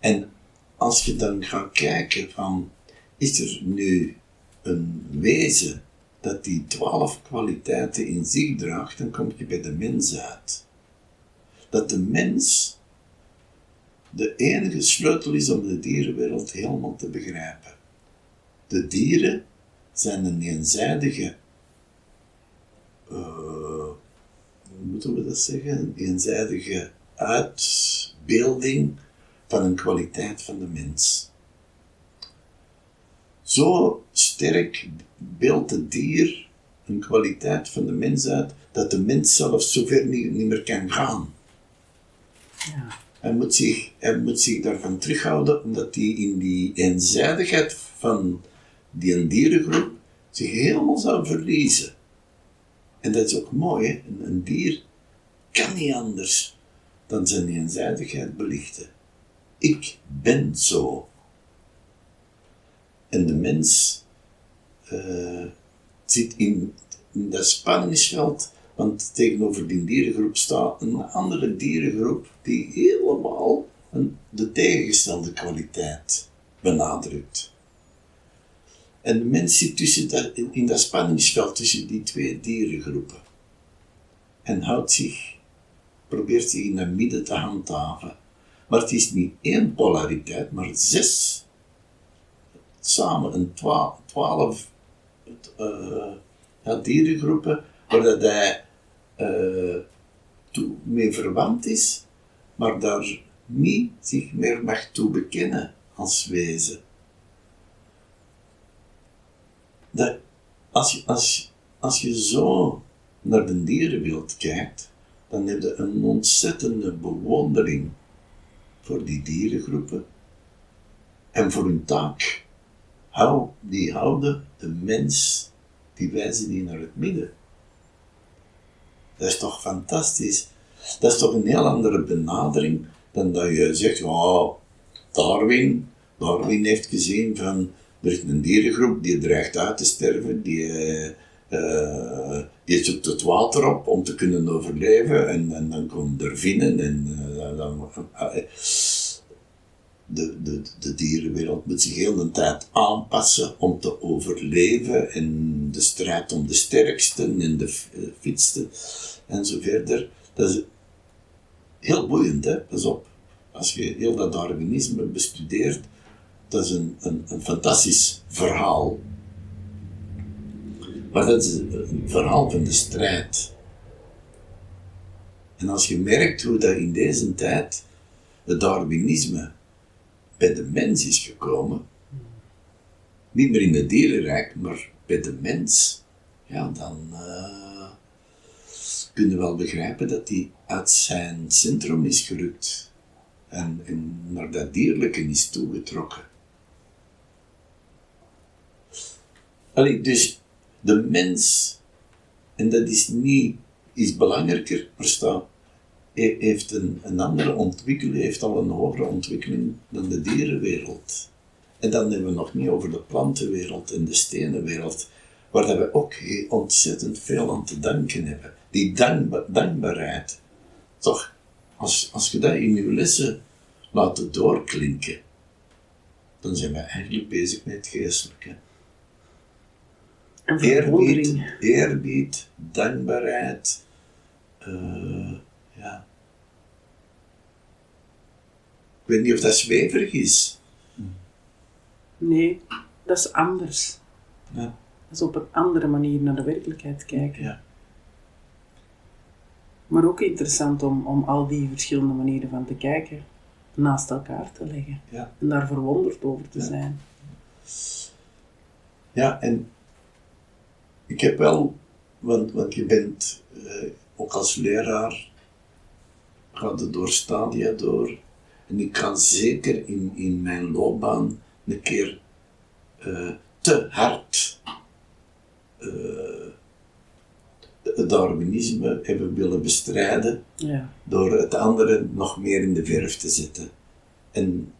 En als je dan gaat kijken van, is er nu een wezen dat die twaalf kwaliteiten in zich draagt, dan kom je bij de mens uit. Dat de mens de enige sleutel is om de dierenwereld helemaal te begrijpen. De dieren zijn een eenzijdige, uh, hoe moeten we dat zeggen? Een eenzijdige uitbeelding van een kwaliteit van de mens. Zo sterk beeldt het dier een kwaliteit van de mens uit dat de mens zelf zover niet, niet meer kan gaan. Ja. Hij, moet zich, hij moet zich daarvan terughouden, omdat hij in die eenzijdigheid van die een dierengroep zich helemaal zou verliezen. En dat is ook mooi? Een, dier kan niet anders dan zijn eenzijdigheid belichten. Ik ben zo. En de mens uh, zit in, in dat spanningsveld, want tegenover die dierengroep staat een andere dierengroep die helemaal een, de tegengestelde kwaliteit benadrukt. En de mens zit tussen dat, in dat spanningsveld tussen die twee dierengroepen. En houdt zich, probeert zich in het midden te handhaven. Maar het is niet één polariteit, maar zes. Samen een twaalf, twaalf uh, ja, dierengroepen waar dat hij uh, toe, mee verwant is, maar daar niet zich meer mag toe bekennen als wezen. Dat als je, als, als je zo naar de dierenwereld kijkt, dan heb je een ontzettende bewondering voor die dierengroepen en voor hun taak. Hou, die houden de mens, die wijzen die naar het midden. Dat is toch fantastisch? Dat is toch een heel andere benadering dan dat je zegt, oh, Darwin, Darwin heeft gezien van er is een dierengroep die dreigt uit te sterven, die, uh, die zoekt het water op om te kunnen overleven en, en dan komen er vinnen en uh, dan, de, de, de dierenwereld moet zich heel de tijd aanpassen om te overleven en de strijd om de sterkste en de fitste en zo verder. Dat is heel boeiend, hè? pas op. Als je heel dat Darwinisme bestudeert, dat is een, een, een fantastisch verhaal. Maar dat is een verhaal van de strijd. En als je merkt hoe dat in deze tijd het Darwinisme bij de mens is gekomen, niet meer in het dierenrijk, maar bij de mens, ja, dan uh, kun je wel begrijpen dat hij uit zijn centrum is gerukt en, en naar dat dierlijke is toegetrokken. Allee, dus de mens, en dat is niet iets belangrijker, he- heeft een, een andere ontwikkeling, heeft al een hogere ontwikkeling dan de dierenwereld. En dan hebben we nog niet over de plantenwereld en de stenenwereld, waar dat we ook ontzettend veel aan te danken hebben. Die dankba- dankbaarheid. Toch, als, als je dat in je lessen laat doorklinken, dan zijn we eigenlijk bezig met het geestelijke. En Eerbied, eerbied, dankbaarheid. eh, ja. Ik weet niet of dat zweverig is. Nee, dat is anders. Ja. Dat is op een andere manier naar de werkelijkheid kijken. Ja. Maar ook interessant om, om al die verschillende manieren van te kijken naast elkaar te leggen. Ja. En daar verwonderd over te zijn. Ja, en ik heb wel, want, want je bent eh, ook als leraar, gaat het door stadia door. En ik kan zeker in, in mijn loopbaan een keer eh, te hard eh, het Darwinisme hebben willen bestrijden Ja. door het andere nog meer in de verf te zetten. En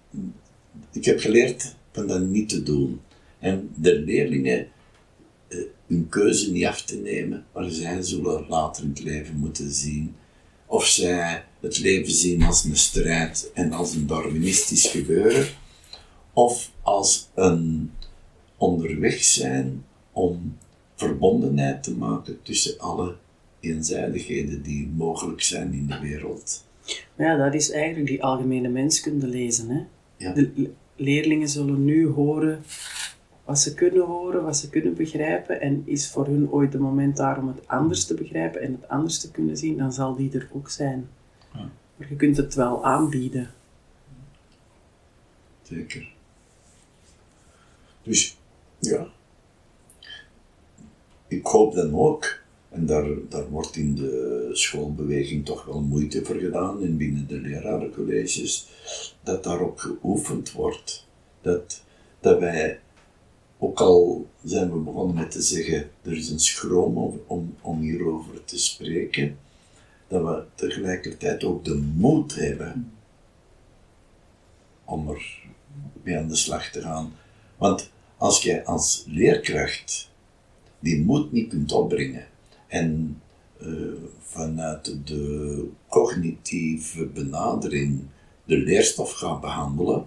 ik heb geleerd van dat niet te doen. En de leerlingen hun keuze niet af te nemen, maar zij zullen later in het leven moeten zien of zij het leven zien als een strijd en als een darwinistisch gebeuren, of als een onderweg zijn om verbondenheid te maken tussen alle eenzijdigheden die mogelijk zijn in de wereld. ja, dat is eigenlijk die algemene menskunde lezen. Hè? Ja. De le- leerlingen zullen nu horen wat ze kunnen horen, wat ze kunnen begrijpen. En is voor hun ooit een moment daar om het anders te begrijpen en het anders te kunnen zien, dan zal die er ook zijn. Ja. Maar je kunt het wel aanbieden. Zeker. Dus ja, ik hoop dan ook, en daar, daar wordt in de schoolbeweging toch wel moeite voor gedaan en binnen de lerarencolleges, dat daar ook geoefend wordt. Dat, dat wij, ook al zijn we begonnen met te zeggen, er is een schroom om, om, om hierover te spreken, dat we tegelijkertijd ook de moed hebben om er mee aan de slag te gaan. Want als jij als leerkracht die moed niet kunt opbrengen en eh, vanuit de cognitieve benadering de leerstof gaat behandelen,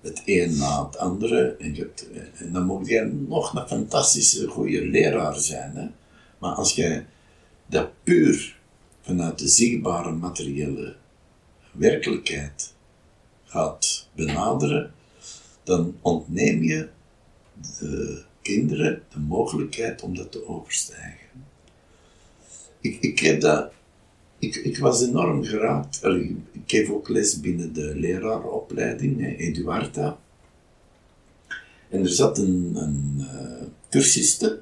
het een na het andere, en, je eh, en dan moet jij nog een fantastische, goede leraar zijn. Hè? Maar als jij dat puur vanuit de zichtbare materiële werkelijkheid gaat benaderen, dan ontneem je de kinderen de mogelijkheid om dat te overstijgen. Ik, ik heb dat... Ik, was enorm geraakt. Ik geef ook les binnen de leraaropleiding, Eduarda. En er zat een, een eh, cursiste.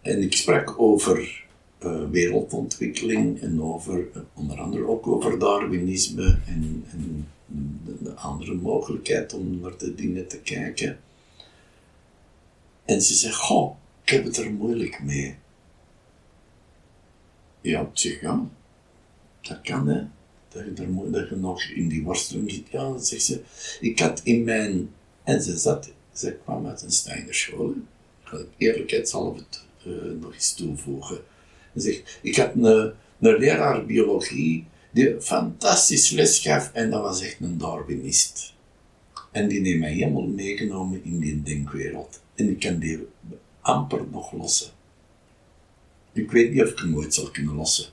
En ik sprak over eh, wereldontwikkeling en over, eh, onder andere ook over Darwinisme en, en de, de andere mogelijkheid om naar de dingen te kijken. En ze zegt, goh, ik heb het er moeilijk mee. Ja, zeg, ja, dat kan hè. Dat je, er, dat je nog in die worsteling zit. Ja, zegt ze, ik had in mijn... En ze zat, ze kwam uit een Steinerschool. Ik ga eerlijkheidshalve het eh, nog eens toevoegen. En zegt, ik had een, een leraar biologie die fantastisch les gaf en dat was echt een Darwinist. En die heeft mij helemaal meegenomen in die denkwereld. En ik kan die amper nog lossen. Ik weet niet of ik hem ooit zal kunnen lossen.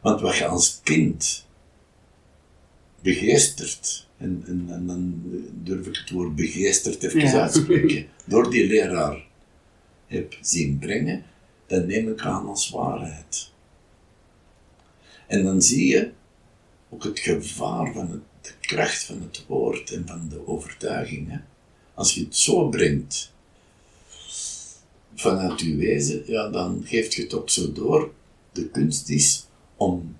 Want wat je als kind begeesterd, en, en, en dan durf ik het woord begeesterd even Ja. uitspreken, door die leraar heb zien brengen, dat neem ik aan als waarheid. En dan zie je ook het gevaar van het, de kracht van het woord en van de overtuiging. Hè. Als je het zo brengt vanuit je wezen, ja, dan geeft je het ook zo door. De kunst is om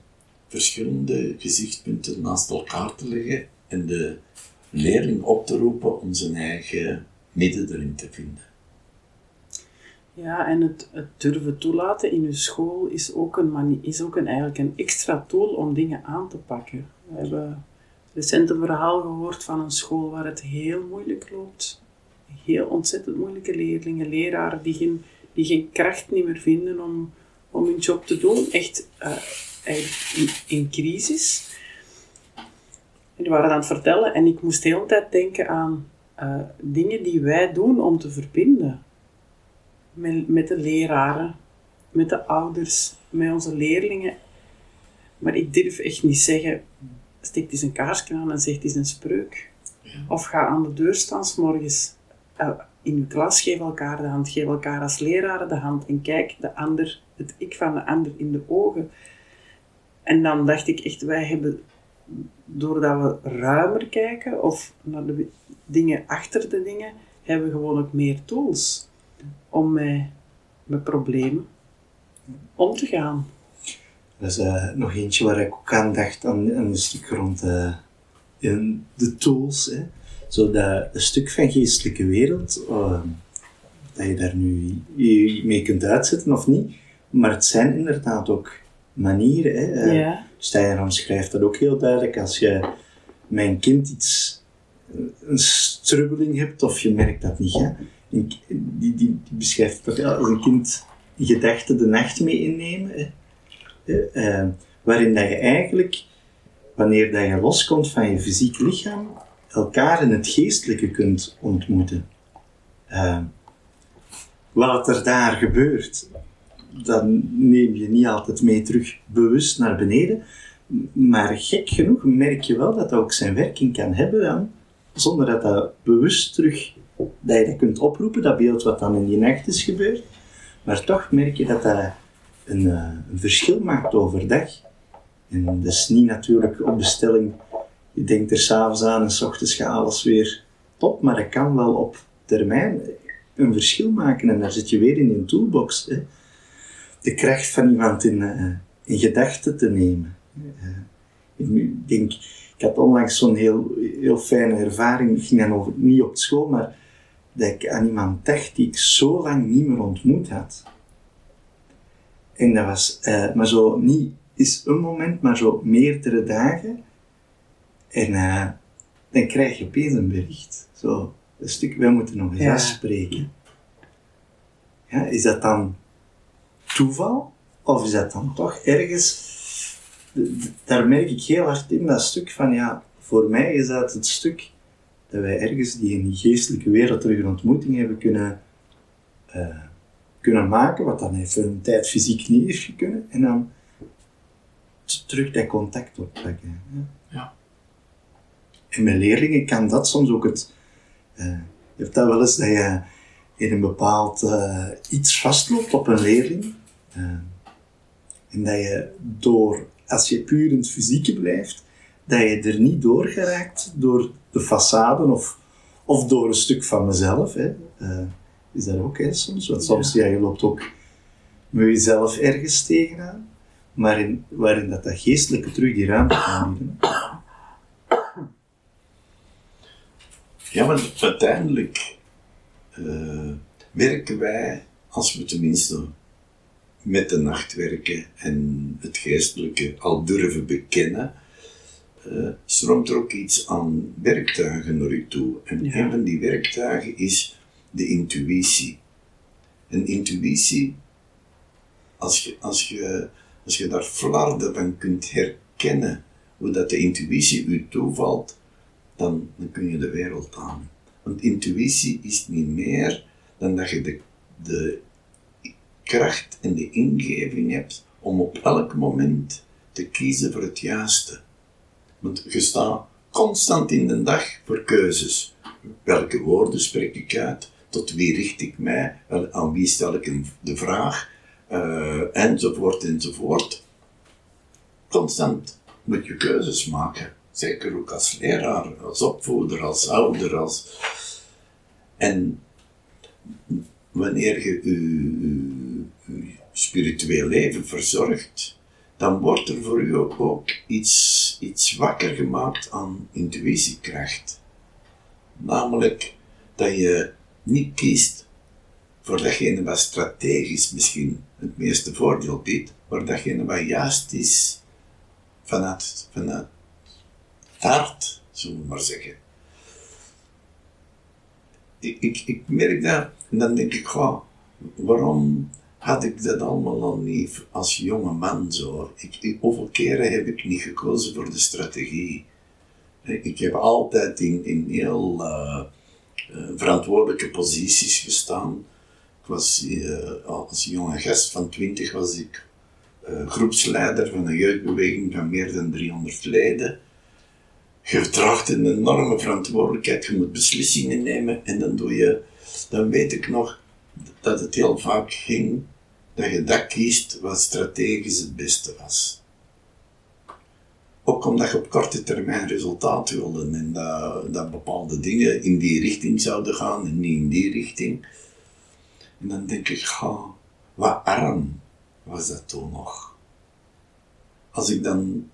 verschillende gezichtspunten naast elkaar te leggen en de leerling op te roepen om zijn eigen midden erin te vinden. Ja, en het, durven toelaten in je school is ook, een is ook een, eigenlijk een extra tool om dingen aan te pakken. We hebben recent een verhaal gehoord van een school waar het heel moeilijk loopt. Heel ontzettend moeilijke leerlingen, leraren die geen, die geen kracht niet meer vinden om, om hun job te doen. Echt eh, in, in crisis. En die waren aan het vertellen en ik moest de hele tijd denken aan eh, dingen die wij doen om te verbinden met, met de leraren, met de ouders, met onze leerlingen. Maar ik durf echt niet zeggen, steek eens een kaarsje aan en zeg eens een spreuk. Of ga aan de deur staan 's morgens in uw klas, geef elkaar de hand, geef elkaar als leraren de hand en kijk de ander, het ik van de ander in de ogen. En dan dacht ik echt, wij hebben, doordat we ruimer kijken of naar de dingen achter de dingen, hebben we gewoon ook meer tools om met, met problemen om te gaan. Dat is eh, nog eentje waar ik ook aan dacht, aan, een stuk rond eh, in de tools. Hè. Zo dat een stuk van geestelijke wereld, eh, dat je daar nu je mee kunt uitzetten of niet. Maar het zijn inderdaad ook manieren. Hè. Eh, ja. Steiner schrijft dat ook heel duidelijk. Als je een kind iets, een strubbeling hebt of je merkt dat niet, hè, die, die, die beschrijft ja, als een kind in gedachten de nacht mee innemen. Hè, hè, eh, waarin dat je eigenlijk, wanneer dat je loskomt van je fysiek lichaam, elkaar in het geestelijke kunt ontmoeten. Eh, wat er daar gebeurt, dan neem je niet altijd mee terug bewust naar beneden. Maar gek genoeg merk je wel dat dat ook zijn werking kan hebben dan, zonder dat dat bewust terug, dat je dat kunt oproepen, dat beeld wat dan in die nacht is gebeurd. Maar toch merk je dat dat een, eh, een verschil maakt overdag. En dat is niet natuurlijk op bestelling, je denkt er s'avonds aan en s ochtends gaat alles weer top, maar dat kan wel op termijn een verschil maken en daar zit je weer in een toolbox. Hè. De kracht van iemand in, eh, in gedachten te nemen. Eh, ik denk, ik had onlangs zo'n heel, heel fijne ervaring, het ging dan over, niet op school, maar dat ik aan iemand dacht die ik zo lang niet meer ontmoet had. En dat was, eh, maar zo niet is een moment, maar zo meerdere dagen. En eh, dan krijg je opeens een bericht. Zo, een stuk, wij moeten nog eens Ja. afspreken. Ja, is dat dan toeval? Of is dat dan toch ergens... Daar merk ik heel hard in, dat stuk van, ja, voor mij is dat het stuk dat wij ergens die in die geestelijke wereld terug een ontmoeting hebben kunnen, eh, kunnen maken, wat dan even een tijd fysiek niet heeft kunnen, en dan terug dat contact oppakken. Ja. En met leerlingen kan dat soms ook het... eh, je hebt dat wel eens dat je in een bepaald eh, iets vastloopt op een leerling, eh, en dat je door, als je puur in het fysieke blijft, dat je er niet door geraakt door de façade of, of door een stuk van mezelf. Hè. Is dat ook hè, soms? Want soms, ja. je loopt ook met jezelf ergens tegenaan, maar in, waarin dat, dat geestelijke terug die ruimte kan bieden. Ja, maar uiteindelijk eh, werken wij, als we tenminste met de nacht werken en het geestelijke al durven bekennen, eh, stroomt er ook iets aan werktuigen naar u toe. En Ja. een van die werktuigen is de intuïtie. En intuïtie, als je, als je, als je daar flarden van kunt herkennen hoe dat de intuïtie u toevalt, dan, kun je de wereld aan. Want intuïtie is niet meer dan dat je de, de kracht en de ingeving hebt om op elk moment te kiezen voor het juiste. Want je staat constant in de dag voor keuzes. Welke woorden spreek ik uit? Tot wie richt ik mij? Aan wie stel ik de vraag? Eh, enzovoort, enzovoort. Constant moet je keuzes maken. Zeker ook als leraar, als opvoeder, als ouder. Als... En wanneer je je, spiritueel leven verzorgt, dan wordt er voor u ook, ook iets, iets wakker gemaakt aan intuïtiekracht. Namelijk dat je niet kiest voor datgene wat strategisch misschien het meeste voordeel biedt, maar datgene wat juist is vanuit, vanuit het hart, zullen we maar zeggen. Ik, ik, ik merk dat en dan denk ik, waarom had ik dat allemaal al niet als jonge man zo? Ik, hoeveel keren heb ik niet gekozen voor de strategie? Ik heb altijd in, in heel uh, verantwoordelijke posities gestaan. Ik was als jonge gast van 20 was ik groepsleider van een jeugdbeweging van meer dan 300 leden. Je draagt een enorme verantwoordelijkheid, je moet beslissingen nemen en dan doe je, dan weet ik nog dat het heel vaak ging dat je dat kiest wat strategisch het beste was. Ook omdat je op korte termijn resultaat wilde en dat, dat bepaalde dingen in die richting zouden gaan en niet in die richting. En dan denk ik, ga, wat arm was dat toen nog. Als ik dan,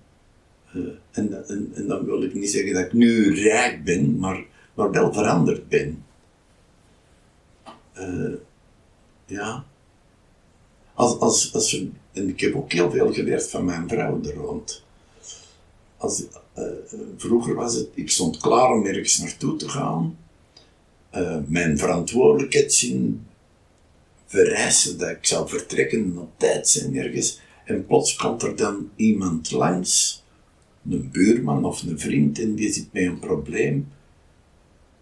en, en, en, dan wil ik niet zeggen dat ik nu rijk ben, maar, maar wel veranderd ben. Uh, ja, als, als, als, en ik heb ook heel veel geleerd van mijn vrouw er rond. Als, uh, vroeger was het, ik stond klaar om ergens naartoe te gaan. Mijn verantwoordelijkheidszin vereisen dat ik zou vertrekken op tijd zijn ergens. En plots komt er dan iemand langs, een buurman of een vriend, en die zit met een probleem.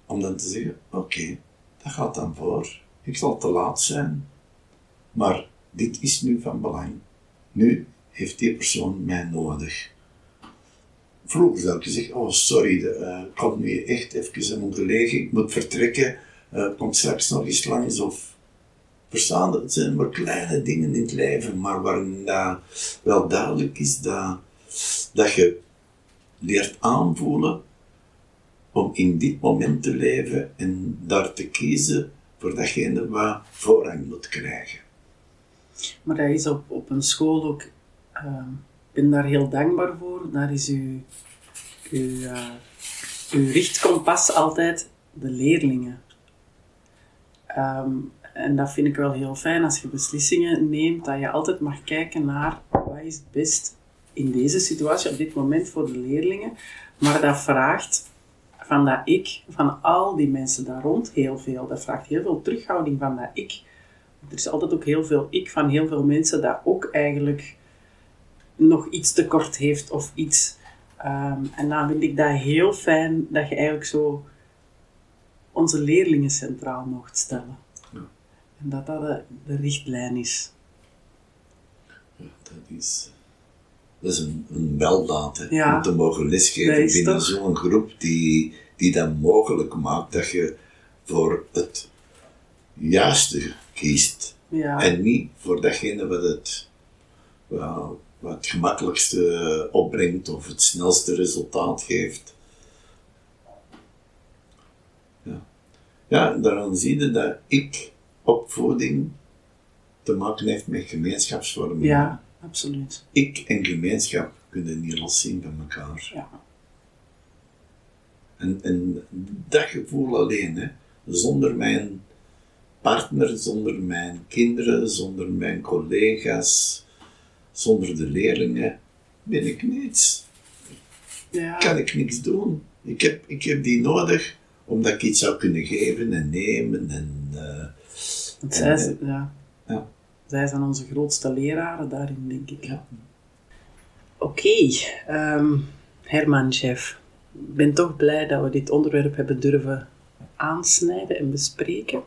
Om dan te zeggen, oké, dat gaat dan voor. Ik zal te laat zijn. Maar dit is nu van belang. Nu heeft die persoon mij nodig. Vroeger zou ik zeggen, oh sorry, uh, ik nu echt even ongelegen, ik moet vertrekken, uh, komt straks nog eens langs of... Verstaan, het zijn maar kleine dingen in het leven, maar waarin dat wel duidelijk is dat, dat je leert aanvoelen om in dit moment te leven en daar te kiezen voor datgene wat voorrang moet krijgen. Maar dat is op, op een school ook, uh, ik ben daar heel dankbaar voor. Daar is uw, uw, uh, richtkompas altijd de leerlingen. Um, en dat vind ik wel heel fijn als je beslissingen neemt, dat je altijd mag kijken naar wat is het best in deze situatie op dit moment voor de leerlingen. Maar dat vraagt van dat ik, van al die mensen daar rond, heel veel. Dat vraagt heel veel terughouding van dat ik er is altijd ook heel veel ik van heel veel mensen dat ook eigenlijk nog iets tekort heeft of iets. Um, en dan vind ik dat heel fijn dat je eigenlijk zo onze leerlingen centraal mocht stellen. Ja. En dat dat de, de richtlijn is. Ja, dat is, dat is een, een weldaad ja. om te mogen lesgeven binnen zo'n groep die, die dat mogelijk maakt dat je voor het juiste kiest. Ja. En niet voor datgene wat het, wat het gemakkelijkste opbrengt of het snelste resultaat geeft. Ja, ja daaraan zie je dat ik opvoeding te maken heeft met gemeenschapsvorming. Ja, absoluut. Ik en gemeenschap kunnen niet loszien van elkaar. Ja. En, en dat gevoel alleen, hè, zonder mijn partner, zonder mijn kinderen, zonder mijn collega's, zonder de leerlingen, ben ik niets. Ja. Kan ik niks doen. Ik heb, ik heb die nodig omdat ik iets zou kunnen geven en nemen. En, uh, zij, ja. ja. Zij zijn onze grootste leraren daarin, denk ik. Ja. Oké, okay, um, Herman, chef. Ik ben toch blij dat we dit onderwerp hebben durven aansnijden en bespreken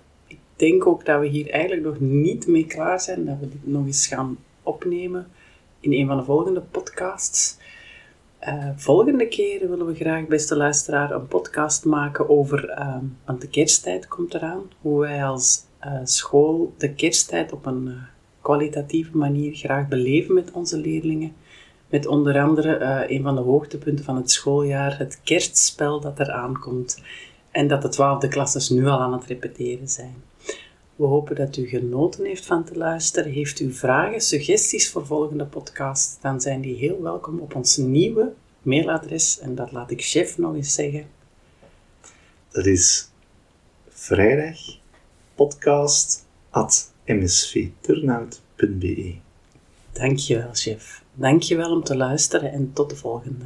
denk ook dat we hier eigenlijk nog niet mee klaar zijn, dat we dit nog eens gaan opnemen in een van de volgende podcasts. Uh, volgende keer willen we graag, beste luisteraar, een podcast maken over, uh, want de kersttijd komt eraan, hoe wij als uh, school de kersttijd op een kwalitatieve manier graag beleven met onze leerlingen. Met onder andere een van de hoogtepunten van het schooljaar, het kerstspel dat eraan komt. En dat de twaalfde klassers nu al aan het repeteren zijn. We hopen dat u genoten heeft van te luisteren. Heeft u vragen, suggesties voor volgende podcast, dan zijn die heel welkom op ons nieuwe mailadres. En dat laat ik chef nog eens zeggen. Dat is vrijdag podcast msvturnout.be. Dankjewel, chef. Dankjewel om te luisteren en tot de volgende.